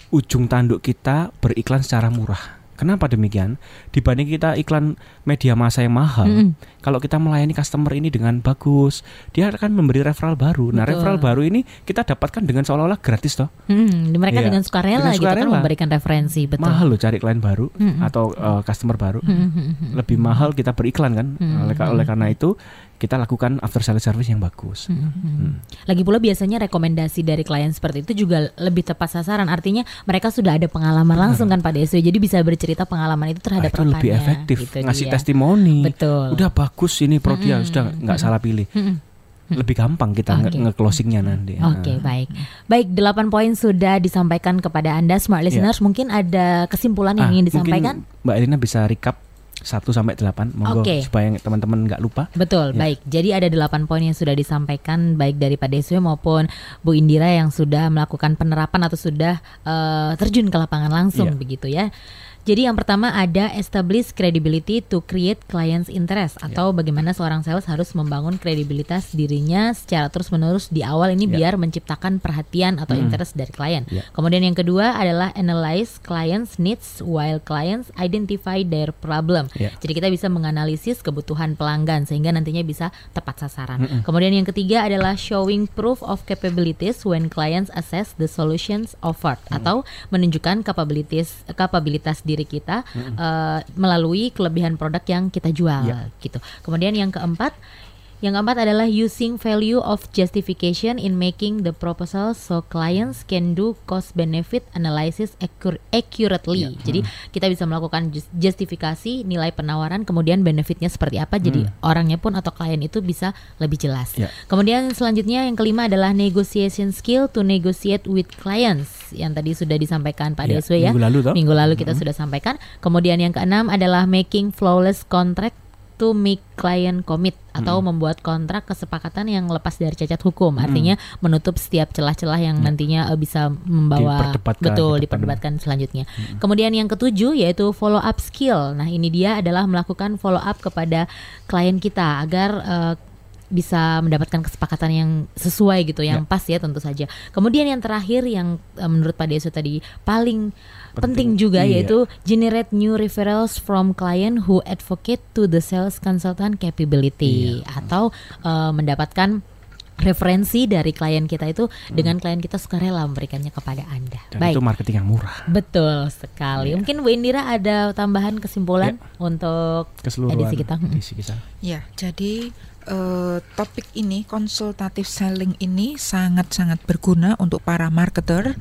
Speaker 2: ujung tanduk kita beriklan secara murah. Kenapa demikian? Dibanding kita iklan media massa yang mahal,
Speaker 1: Mm, mm.
Speaker 2: kalau kita melayani customer ini dengan bagus, dia akan memberi referral baru. Nah,
Speaker 1: Betul.
Speaker 2: referral baru ini kita dapatkan dengan seolah-olah gratis toh.
Speaker 1: Hmm, mereka
Speaker 2: Iya.
Speaker 1: dengan sukarela
Speaker 2: Dengan
Speaker 1: gitu kan memberikan referensi betul.
Speaker 2: Mahal loh cari klien baru
Speaker 1: Mm-mm.
Speaker 2: atau uh, customer baru.
Speaker 1: Hmm, hmm, hmm, hmm.
Speaker 2: Lebih mahal kita beriklan kan.
Speaker 1: Mm-mm.
Speaker 2: Oleh, oleh karena itu kita lakukan after sales service yang bagus.
Speaker 1: Hmm, hmm, hmm.
Speaker 2: Hmm.
Speaker 1: Lagi pula biasanya rekomendasi dari klien seperti itu juga lebih tepat sasaran. Artinya mereka sudah ada pengalaman langsung kan pada SW, jadi bisa bercerita pengalaman itu terhadap
Speaker 2: Ah, itu lebih efektif
Speaker 1: gitu
Speaker 2: ngasih
Speaker 1: dia.
Speaker 2: testimoni.
Speaker 1: Betul.
Speaker 2: Udah bagus ini produknya
Speaker 1: Mm-mm.
Speaker 2: sudah nggak salah pilih.
Speaker 1: Hmm, hmm.
Speaker 2: Lebih gampang kita
Speaker 1: Oke.
Speaker 2: nge-closingnya nanti.
Speaker 1: Oke,
Speaker 2: Nah.
Speaker 1: baik. Baik, 8 poin sudah disampaikan kepada Anda smart listeners. Mungkin ada kesimpulan yang
Speaker 2: Ah,
Speaker 1: ingin disampaikan?
Speaker 2: Mbak Elina bisa recap 1 sampai 8 monggo
Speaker 1: Oke.
Speaker 2: supaya teman-teman nggak lupa.
Speaker 1: Betul,
Speaker 2: Ya.
Speaker 1: baik. Jadi ada 8 poin yang sudah disampaikan baik dari Pak Deswe maupun Bu Indira yang sudah melakukan penerapan atau sudah eh, terjun ke lapangan langsung
Speaker 2: Iya.
Speaker 1: begitu ya. Jadi yang pertama ada establish credibility to create clients interest
Speaker 2: Ya.
Speaker 1: atau bagaimana seorang sales harus membangun kredibilitas dirinya secara terus-menerus di awal ini
Speaker 2: Ya.
Speaker 1: biar menciptakan perhatian atau
Speaker 2: Mm.
Speaker 1: interest dari klien.
Speaker 2: Ya.
Speaker 1: Kemudian yang kedua adalah analyze clients needs while clients identify their problem.
Speaker 2: Ya.
Speaker 1: Jadi kita bisa menganalisis kebutuhan pelanggan sehingga nantinya bisa tepat sasaran.
Speaker 2: Mm-mm.
Speaker 1: Kemudian yang ketiga adalah showing proof of capabilities when clients assess the solutions offered atau menunjukkan capabilities kapabilitas diri kita eh, melalui kelebihan produk yang kita jual
Speaker 2: Ya.
Speaker 1: gitu. Kemudian yang keempat yang keempat adalah using value of justification in making the proposal so clients can do cost benefit analysis accur- accurately.
Speaker 2: Ya.
Speaker 1: Jadi kita bisa melakukan jus- justifikasi nilai penawaran kemudian benefitnya seperti apa. Jadi orangnya pun atau klien itu bisa lebih jelas.
Speaker 2: Ya.
Speaker 1: Kemudian selanjutnya yang kelima adalah negotiation skill to negotiate with clients yang tadi sudah disampaikan Pak
Speaker 2: Ya,
Speaker 1: Deswe ya.
Speaker 2: minggu lalu toh.
Speaker 1: Minggu lalu kita sudah sampaikan. Kemudian yang keenam adalah making flawless contract to make client commit atau membuat kontrak kesepakatan yang lepas dari cacat hukum. Artinya menutup setiap celah-celah yang nantinya eh, bisa membawa
Speaker 2: Diperdebatkan
Speaker 1: betul
Speaker 2: ke depan.
Speaker 1: diperdebatkan selanjutnya. Kemudian yang ketujuh yaitu follow up skill. Nah, ini dia adalah melakukan follow up kepada klien kita agar eh, bisa mendapatkan kesepakatan yang sesuai gitu, yang
Speaker 2: Ya.
Speaker 1: pas ya tentu saja. Kemudian yang terakhir yang eh, menurut Pak Deso tadi paling penting, juga
Speaker 2: iya.
Speaker 1: yaitu generate new referrals from client who advocate to the sales consultant capability atau eh, mendapatkan referensi dari klien kita itu dengan klien kita sukarela memberikannya kepada Anda.
Speaker 2: Dan
Speaker 1: Baik.
Speaker 2: itu marketing yang murah.
Speaker 1: Betul sekali. Mungkin Bu Indira ada tambahan kesimpulan
Speaker 2: Ya.
Speaker 1: untuk
Speaker 2: Keseluruhan
Speaker 1: edisi kita.
Speaker 2: Edisi kita.
Speaker 3: Ya, jadi eh, topik ini konsultatif selling ini sangat-sangat berguna untuk para marketer,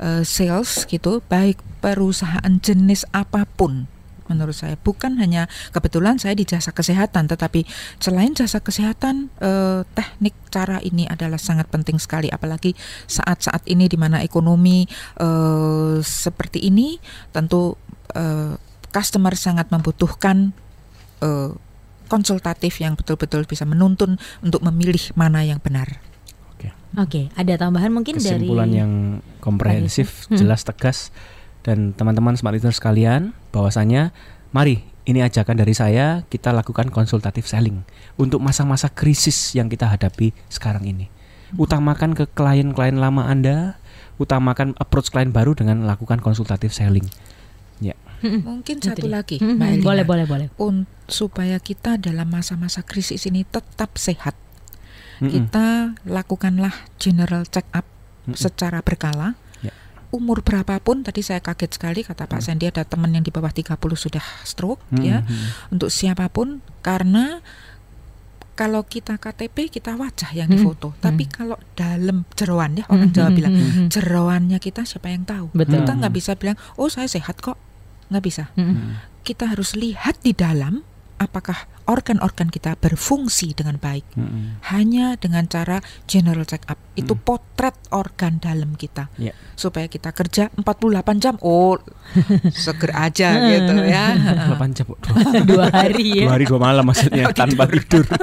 Speaker 3: eh, sales gitu, baik perusahaan jenis apa pun. Menurut saya bukan hanya kebetulan saya di jasa kesehatan, tetapi selain jasa kesehatan, eh, teknik cara ini adalah sangat penting sekali, apalagi saat-saat ini di mana ekonomi eh, seperti ini, tentu eh, customer sangat membutuhkan eh, konsultatif yang betul-betul bisa menuntun untuk memilih mana yang benar.
Speaker 1: Oke, ada tambahan mungkin
Speaker 2: Kesimpulan
Speaker 1: dari
Speaker 2: yang komprehensif,
Speaker 1: Hmm.
Speaker 2: jelas, tegas dan teman-teman smart listener sekalian bahwasanya mari ini ajakan dari saya kita lakukan konsultatif selling untuk masa-masa krisis yang kita hadapi sekarang ini. Utamakan ke klien-klien lama Anda, utamakan approach klien baru dengan lakukan konsultatif selling. Ya.
Speaker 3: Mungkin
Speaker 1: Itu
Speaker 3: satu
Speaker 1: dia.
Speaker 3: lagi,
Speaker 1: Mm-mm.
Speaker 3: Mbak Elina.
Speaker 1: boleh boleh boleh.
Speaker 3: Un- supaya kita dalam masa-masa krisis ini tetap sehat,
Speaker 2: Mm-mm.
Speaker 3: kita lakukanlah general check up
Speaker 2: Mm-mm.
Speaker 3: secara berkala.
Speaker 2: Ya.
Speaker 3: Umur berapapun tadi saya kaget sekali kata Pak
Speaker 2: Mm.
Speaker 3: Sandy ada teman yang di bawah 30 sudah stroke
Speaker 2: Mm-mm.
Speaker 3: ya. Untuk siapa pun karena kalau kita KTP kita wajah yang
Speaker 1: Mm.
Speaker 3: difoto, tapi kalau dalam jeroan ya orang Jawa bilang jeroannya kita siapa yang tahu?
Speaker 1: Betul.
Speaker 3: Kita nggak bisa bilang, oh saya sehat kok, nggak bisa.
Speaker 1: Mm-mm.
Speaker 3: Kita harus lihat di dalam apakah organ-organ kita berfungsi dengan baik.
Speaker 2: Mm-mm.
Speaker 3: Hanya dengan cara general check up itu
Speaker 2: Mm.
Speaker 3: potret organ dalam kita,
Speaker 2: Ya.
Speaker 3: supaya kita kerja 48 jam, oh seger aja gitu ya.
Speaker 2: 8 jam, dua,
Speaker 1: Dua hari
Speaker 2: dua
Speaker 1: ya.
Speaker 2: hari dua malam maksudnya tanpa tidur.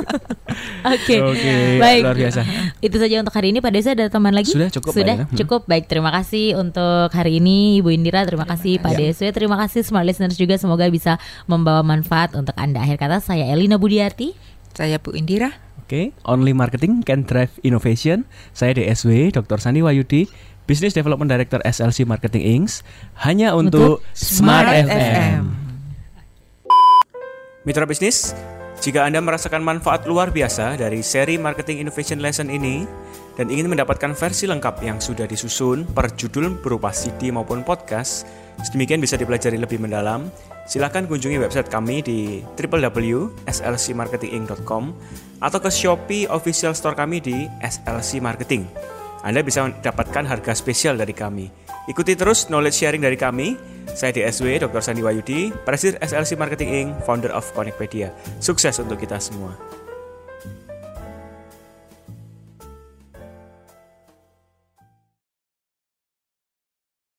Speaker 1: Oke.
Speaker 2: Oke,
Speaker 1: Baik.
Speaker 2: luar biasa.
Speaker 1: Itu saja untuk hari ini. Pak Desa ada teman lagi?
Speaker 2: Sudah cukup,
Speaker 1: Sudah
Speaker 2: Ina. Hmm.
Speaker 1: cukup. Baik, terima kasih untuk hari ini Ibu Indira, terima, kasih Pak Deswe, terima kasih smart listeners juga semoga bisa membawa manfaat untuk Anda. Akhir kata saya Elina Budiarti.
Speaker 3: Saya Bu Indira.
Speaker 2: Oke, only marketing can drive innovation. Saya DSW, Dr. Sandi Wayudi, Business Development Director SLC Marketing Inc. Hanya untuk, Smart, FM. Mitra bisnis, jika Anda merasakan manfaat luar biasa dari seri Marketing Innovation Lesson ini dan ingin mendapatkan versi lengkap yang sudah disusun per judul berupa CD maupun podcast, sedemikian bisa dipelajari lebih mendalam, silakan kunjungi website kami di www.slcmarketinginc.com atau ke Shopee official store kami di SLC Marketing. Anda bisa mendapatkan harga spesial dari kami. Ikuti terus knowledge sharing dari kami. Saya DSW Dr. Sandi Wayudi, Presiden SLC Marketing Inc., founder of Connectpedia. Sukses untuk kita semua.